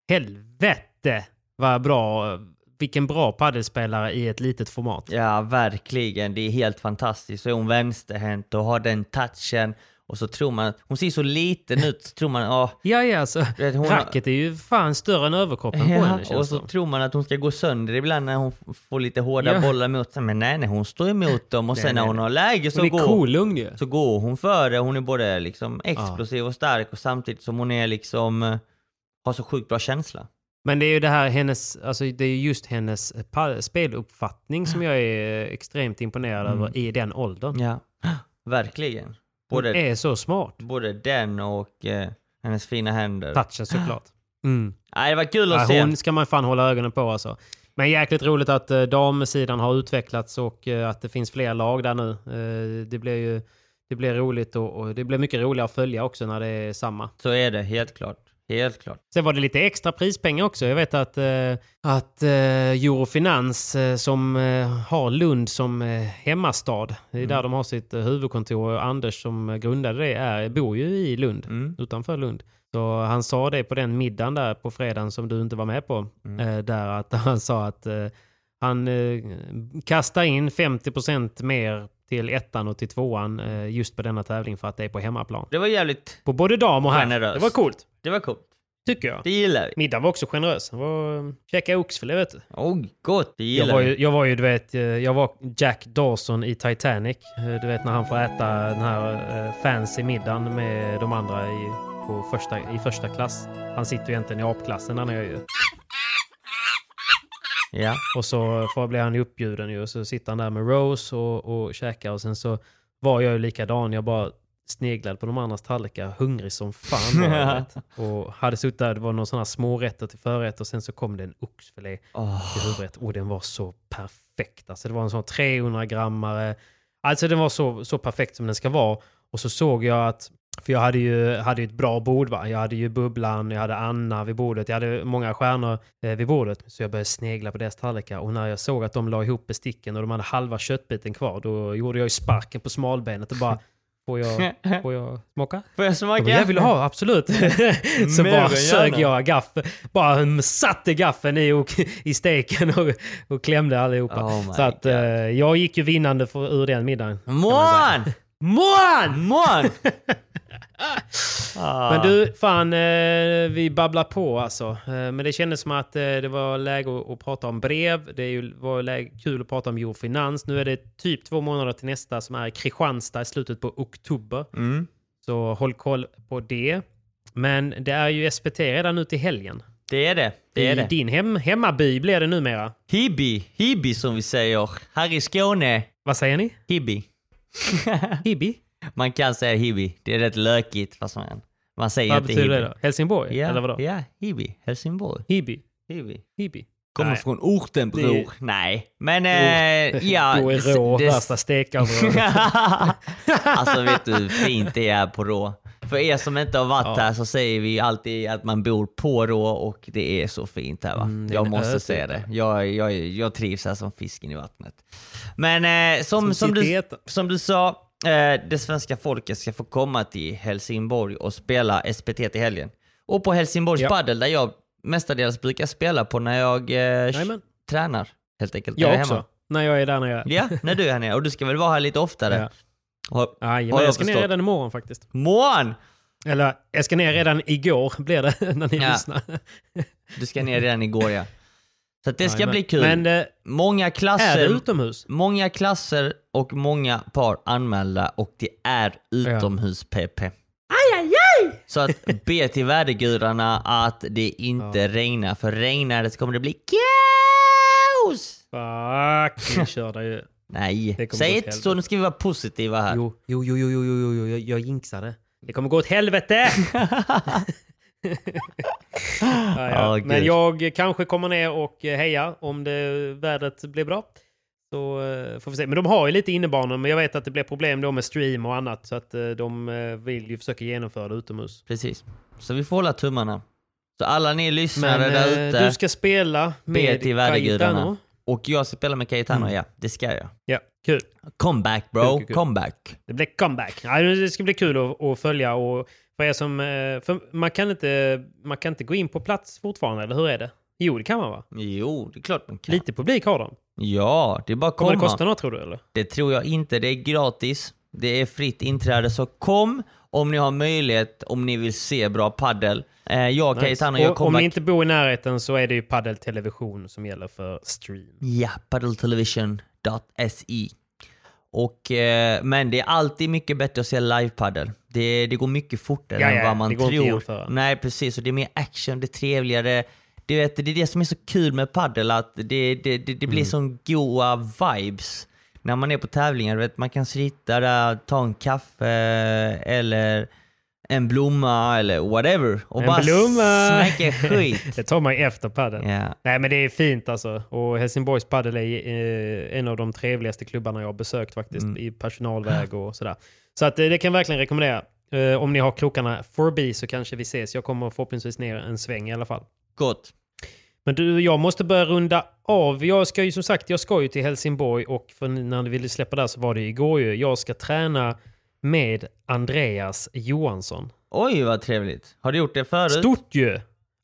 helvete vad bra, vilken bra paddelspelare i ett litet format. Ja, verkligen. Det är helt fantastiskt. Så är hon vänsterhänt och har den touchen. Och så tror man, hon ser så liten ut, så tror man, ja. Ja, ja, alltså vet, hon racket är ju fan större än överkroppen på Ja, henne känns och så det. tror man att hon ska gå sönder ibland när hon får lite hårda Ja. bollar mot sig. Men nej, nej, hon står emot dem och Nej, sen när hon nej. har läge så Hon går, ju. så går hon före. Hon är både liksom explosiv och stark och samtidigt som hon är liksom, eh, har så sjukt bra känsla. Men det är ju det här hennes, alltså det är just hennes speluppfattning som jag är extremt imponerad Mm. över i den åldern. Ja, verkligen. Hon Både, är så smart. både den och eh, hennes fina händer. Touchen såklart. Mm. Nej, det var kul att Ja, se. hon ska man fan hålla ögonen på alltså. Men jäkligt roligt att eh, damsidan har utvecklats och eh, att det finns fler lag där nu. Eh, det blir ju det blir roligt och, och det blir mycket roligare att följa också när det är samma. Så är det, helt klart. Helt klart. Sen var det lite extra prispengar också. Jag vet att, eh, att eh, Eurofinans eh, som eh, har Lund som eh, hemmastad, det är Mm. där de har sitt eh, huvudkontor och Anders som grundade det är, bor ju i Lund, Mm. utanför Lund. Så han sa det på den middagen där på fredagen som du inte var med på. Mm. Där att han sa att han eh, kastar in 50% mer till ettan och till tvåan eh, just på denna tävling för att det är på hemmaplan. Det var jävligt På både dam och herr. Det var coolt. Det var coolt. Tycker jag. Det gillar vi. Middagen var också generös. Det var eh, käka oxfilé vet du. Oj, gott. Det Jag gillar var, vi. ju, jag var ju, du vet, eh, jag var Jack Dawson i Titanic. Du vet när han får äta den här fancy middagen med de andra i, på första, i första klass. Han sitter ju egentligen i apklassen där nere ju. Ja. Och så får, blir han ju uppbjuden ju och så sitter han där med Rose och, och käkar och sen så var jag ju likadan. Jag bara sneglade på de andras tallrikar, hungrig som fan var. Och hade suttit där, det var några sådana små rätter till förrätt och sen så kom det en oxfilé Åh. till huvudrätt. Och den var så perfekt. Alltså det var en sån 300 grammare. Alltså den var så, så perfekt som den ska vara. Och så såg jag att, för jag hade ju, hade ju ett bra bord va. Jag hade ju Bubblan, jag hade Anna vid bordet, jag hade många stjärnor eh, vid bordet. Så jag började snegla på deras tallrikar och när jag såg att de la ihop besticken och de hade halva köttbiten kvar, då gjorde jag ju sparken på smalbenet och bara Får jag, får jag smaka? Får jag smaka? bara, jag vill ha, absolut. så Mer bara sög jag gaffel, bara satte gaffeln i, och, i steken och, och klämde allihopa. Oh så att God. eh, jag gick ju vinnande för, ur den middagen. Mån! Mån! Mån! Ah. Men du, fan, eh, vi babblar på alltså. Eh, men det kändes som att eh, det var läge att, att prata om brev. Det är ju, var läge, kul att prata om Eurofinans. Nu är det typ två månader till nästa som är i Kristianstad i slutet på oktober. Mm. Så håll koll på det. Men det är ju SPT redan nu till helgen. Det är det. Det är I det. din hem, hemmaby blir det numera. Hibi. Hibi som vi säger. Här i Skåne. Vad säger ni? Hibi. Hibi? Man kan säga hibi. Det är rätt lökigt fast man, man säger Vad inte betyder hibi. det då? Helsingborg? Ja, Eller vadå? ja, hibi. Helsingborg. Hibi? Hibi. Hibi? Kommer Nej. från orten bror. Det- Nej, men eh, ja. Då är rå det- värsta stekområdet. alltså vet du hur fint det är på Rå? För er som inte har varit Ja. här så säger vi alltid att man bor på Rå och det är så fint här va? Mm, jag måste ö säga typ. det. Jag, jag, jag trivs här som fisken i vattnet. Men eh, som, Som som, du, som du sa, eh, det svenska folket ska få komma till Helsingborg och spela SPT till helgen. Och på Helsingborgs Ja. padel där jag mestadels brukar spela på när jag eh, tränar. Helt enkelt. när Jag är också. hemma. När jag är där nere. Ja, när du är här nere. Och du ska väl vara här lite oftare? Ja. Har, har jag jag ska ner redan imorgon faktiskt. Mån! Eller jag ska ner redan igår blir det när ni Ja. lyssnar. Du ska ner redan igår ja. Så att det ska Jajamän. bli kul. Men eh, många är det klasser, utomhus? många klasser och många par anmälda och det är utomhus-PP. Så att be till värdegudarna att det inte regnar, för regnar det så kommer det bli kaos! Fuck, ni kör där ju. Nej, säg inte så, nu ska vi vara positiva här. Jo, jo, jo, jo, jo, jo, jo, jag, jag jinxade. Det kommer gå åt helvete! ja, ja. Åh, Men jag kanske kommer ner och eh, heja om det, vädret blir bra. Så eh, får vi se. Men de har ju lite innebanor, men jag vet att det blir problem då med stream och annat. Så att eh, de vill ju försöka genomföra det utomhus. Precis. Så vi får hålla tummarna. Så alla ni lyssnare Men där ute, du ska spela med. Cayetano. Och jag ska spela med Cayetano, Mm. ja. Det ska jag. Ja, kul. Comeback bro, Kul, kul, kul. comeback. Det blir comeback. Ja, det ska bli kul att, att följa. Och för er som, eh, för man, kan inte, man kan inte gå in på plats fortfarande, eller hur är det? Jo, det kan man va? Jo, det är klart man kan. Lite publik har de. Ja, det är bara att Kommer komma. det kosta något tror du eller? Det tror jag inte. Det är gratis. Det är fritt inträde, så kom om ni har möjlighet, om ni vill se bra paddel. Eh, jag och Cayetano gör Och om comeback. ni inte bor i närheten så är det ju Padel Television som gäller för stream. Ja, paddeltelevision.se. Och, eh, men det är alltid mycket bättre att se livepaddel. Det, det går mycket fortare Ja, än ja, vad man det går inte tror. jämföra. Nej, precis. Och det är mer action, det är trevligare. Du vet, det är det som är så kul med paddel att det, det, det, det blir Mm. sån goa vibes. När man är på tävlingar, vet, man kan sitta där, ta en kaffe eller en blomma eller whatever. Och En bara blomma! snacka skit. det tar man ju efter padel. Ja. Nej men det är fint alltså. Och Helsingborgs padel är eh, en av de trevligaste klubbarna jag har besökt faktiskt. Mm. I personalväg och sådär. Så att, eh, det kan jag verkligen rekommendera. Eh, om ni har krokarna förbi så kanske vi ses. Jag kommer förhoppningsvis ner en sväng i alla fall. Gott. Men du, jag måste börja runda av. Jag ska ju som sagt, jag ska ju till Helsingborg och för när du ville släppa där så var det igår ju. Jag ska träna med Andreas Johansson. Oj, vad trevligt. Har du gjort det förut? Stort ju!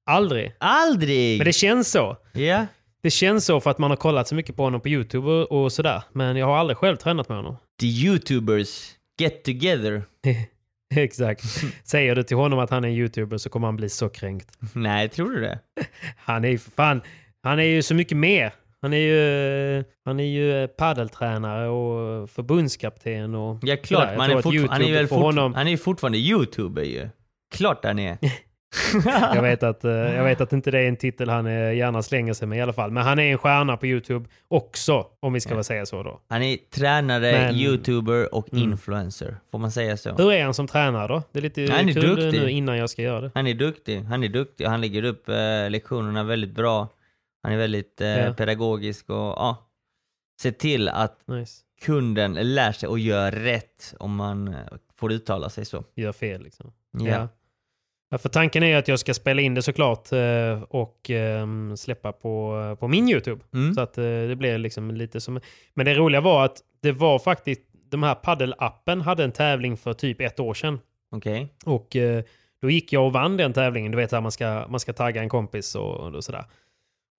Aldrig. Aldrig! Men det känns så. Ja. Det känns så för att man har kollat så mycket på honom på YouTube och, sådär. Men jag har aldrig själv tränat med honom. The YouTubers get together. Exakt. Säger du till honom att han är en YouTuber så kommer han bli så kränkt. Nej, tror du det? Han är ju fan, han är ju så mycket mer. Han är ju, han är ju paddeltränare och förbundskapten och Ja, klart. Man är fortfar- han, är väl fort- honom, han är fortfarande YouTuber ju. Klart han är. jag, vet att, eh, jag vet att inte det är en titel han eh, gärna slänger sig med i alla fall. Men han är en stjärna på YouTube också, om vi ska väl säga så då. Han är tränare, Men- YouTuber och Mm. influencer. Får man säga så? Hur är han som tränare då? Det är lite Han är kul duktig. nu innan jag ska göra det. Han är duktig. Han är duktig. Han lägger upp eh, lektionerna väldigt bra. Han är väldigt eh, Ja. pedagogisk och ja. Se till att Nice. kunden lär sig och gör rätt om man eh, får uttala sig så. Gör fel liksom. Ja. Ja, för tanken är att jag ska spela in det såklart eh, och ehm, släppa på, på min YouTube. Mm. Så att eh, det blir liksom lite som... Men det roliga var att det var faktiskt... De här paddelappen hade en tävling för typ ett år sedan. Okej. Och eh, då gick jag och vann den tävlingen. Du vet att man ska, man ska tagga en kompis och, och sådär.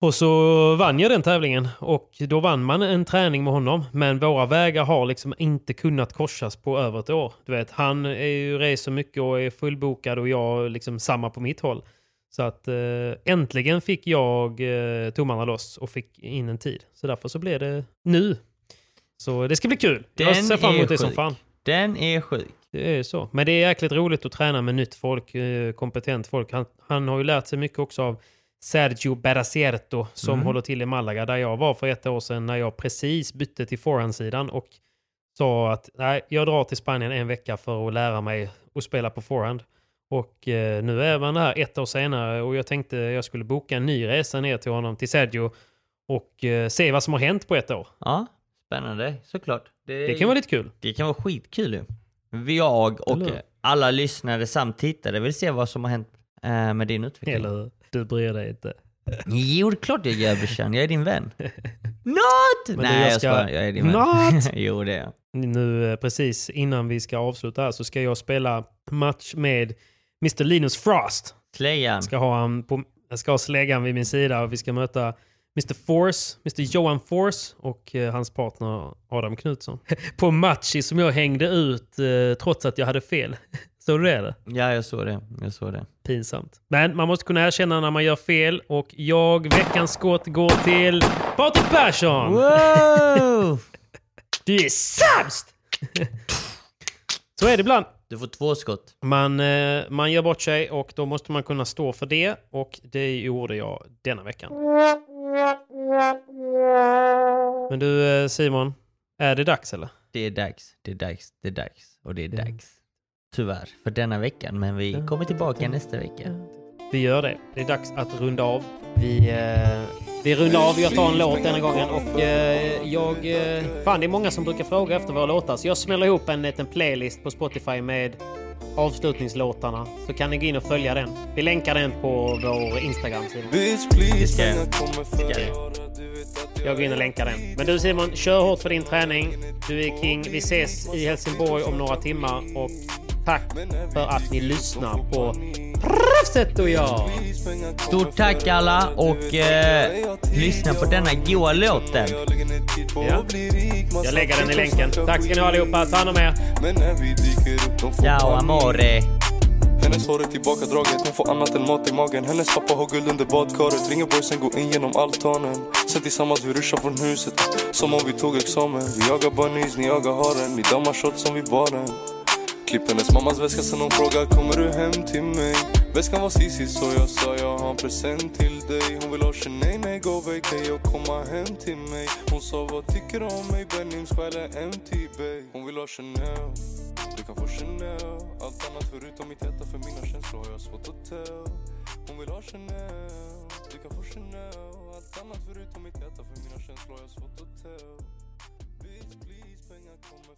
Och så vann jag den tävlingen och då vann man en träning med honom. Men våra vägar har liksom inte kunnat korsas på över ett år. Du vet, han är ju reser mycket och är fullbokad och jag liksom samma på mitt håll. Så att eh, äntligen fick jag eh, tummarna loss och fick in en tid. Så därför så blev det nu. Så det ska bli kul. jag Den ser fram emot det som fan. Den är sjuk. Det är så. Men det är jäkligt roligt att träna med nytt folk, eh, kompetent folk. Han, han har ju lärt sig mycket också av Sergio Beracierto som Mm. håller till i Malaga där jag var för ett år sedan när jag precis bytte till forehandsidan och sa att nej, jag drar till Spanien en vecka för att lära mig att spela på forehand. Och eh, nu är man här ett år senare och jag tänkte jag skulle boka en ny resa ner till honom, till Sergio och eh, se vad som har hänt på ett år. Ja, spännande. Såklart. Det kan vara lite kul. Det kan vara skitkul ju. Jag och alla lyssnare samt tittare vill se vad som har hänt eh, med din utveckling. Eller? Du bryr dig inte. Jo, det är klart jag gör brorsan. Jag är din vän. Not! Men Nej, jag jag ska- skojar. Jag är din vän. Not! jo, det är jag. Nu eh, precis innan vi ska avsluta här så ska jag spela match med Mr. Linus Frost. Släggan. Ska ha han på, jag ska ha släggan vid min sida och vi ska möta Mr. Force, Mr. Johan Force och eh, hans partner Adam Knutsson. på match som jag hängde ut eh, trots att jag hade fel. Såg du det? Eller? Ja, jag såg det. Jag såg det. Pinsamt. Men man måste kunna erkänna när man gör fel och jag, veckans skott, går till Patrik Persson! Wow! Du är sämst! Så är det ibland. Du får två skott. Man, eh, man gör bort sig och då måste man kunna stå för det och det gjorde jag denna veckan. Men du eh, Simon, är det dags eller? Det är dags. Det är dags. Det är dags. Och det är dags. Tyvärr, för denna veckan. Men vi kommer tillbaka nästa vecka. Vi gör det. Det är dags att runda av. Vi, eh, vi rundar av. Jag tar en låt denna gången och eh, jag... Eh, fan, det är många som brukar fråga efter våra låtar så jag smäller ihop en liten playlist på Spotify med avslutningslåtarna så kan ni gå in och följa den. Vi länkar den på vår Instagram Simon. Bitch please, pengar kommer Ska före jag? året, du vet att Jag går in och länkar den. Men du Simon, kör hårt för din träning. Du är king. Vi ses i Helsingborg om några timmar och tack för att ni lyssnar på Proffset och jag. Stort tack alla och eh, lyssna på denna goa låten. Ja. Jag lägger den i länken. Tack ska ni ha allihopa. Ta hand om er. Vi Ciao amore. Hennes hår är tillbakadraget, hon får annat än mat i magen Hennes pappa har guld under badkaret Ringer boysen, går in genom altanen Sen tillsammans vi ruschar från huset Som om vi tog examen Vi jagar bunnies, ni jagar haren Ni dammar shots som vid baren Klipp hennes mammas väska sen hon frågar Kommer du hem till mig? Väskan var Cissi så jag sa jag har en present till dig. Hon vill ha Chanel, nej go vacay och komma hem till mig. Hon sa vad tycker du om mig? Benims är MTB Hon vill ha Chanel. Du kan få Chanel. Allt annat förutom mitt hjärta för mina känslor har jag svårt att tell. Hon vill ha Chanel. Du kan få Chanel. Allt annat förutom mitt hjärta för mina känslor har jag svårt att tell. Bitch please, pengar kommer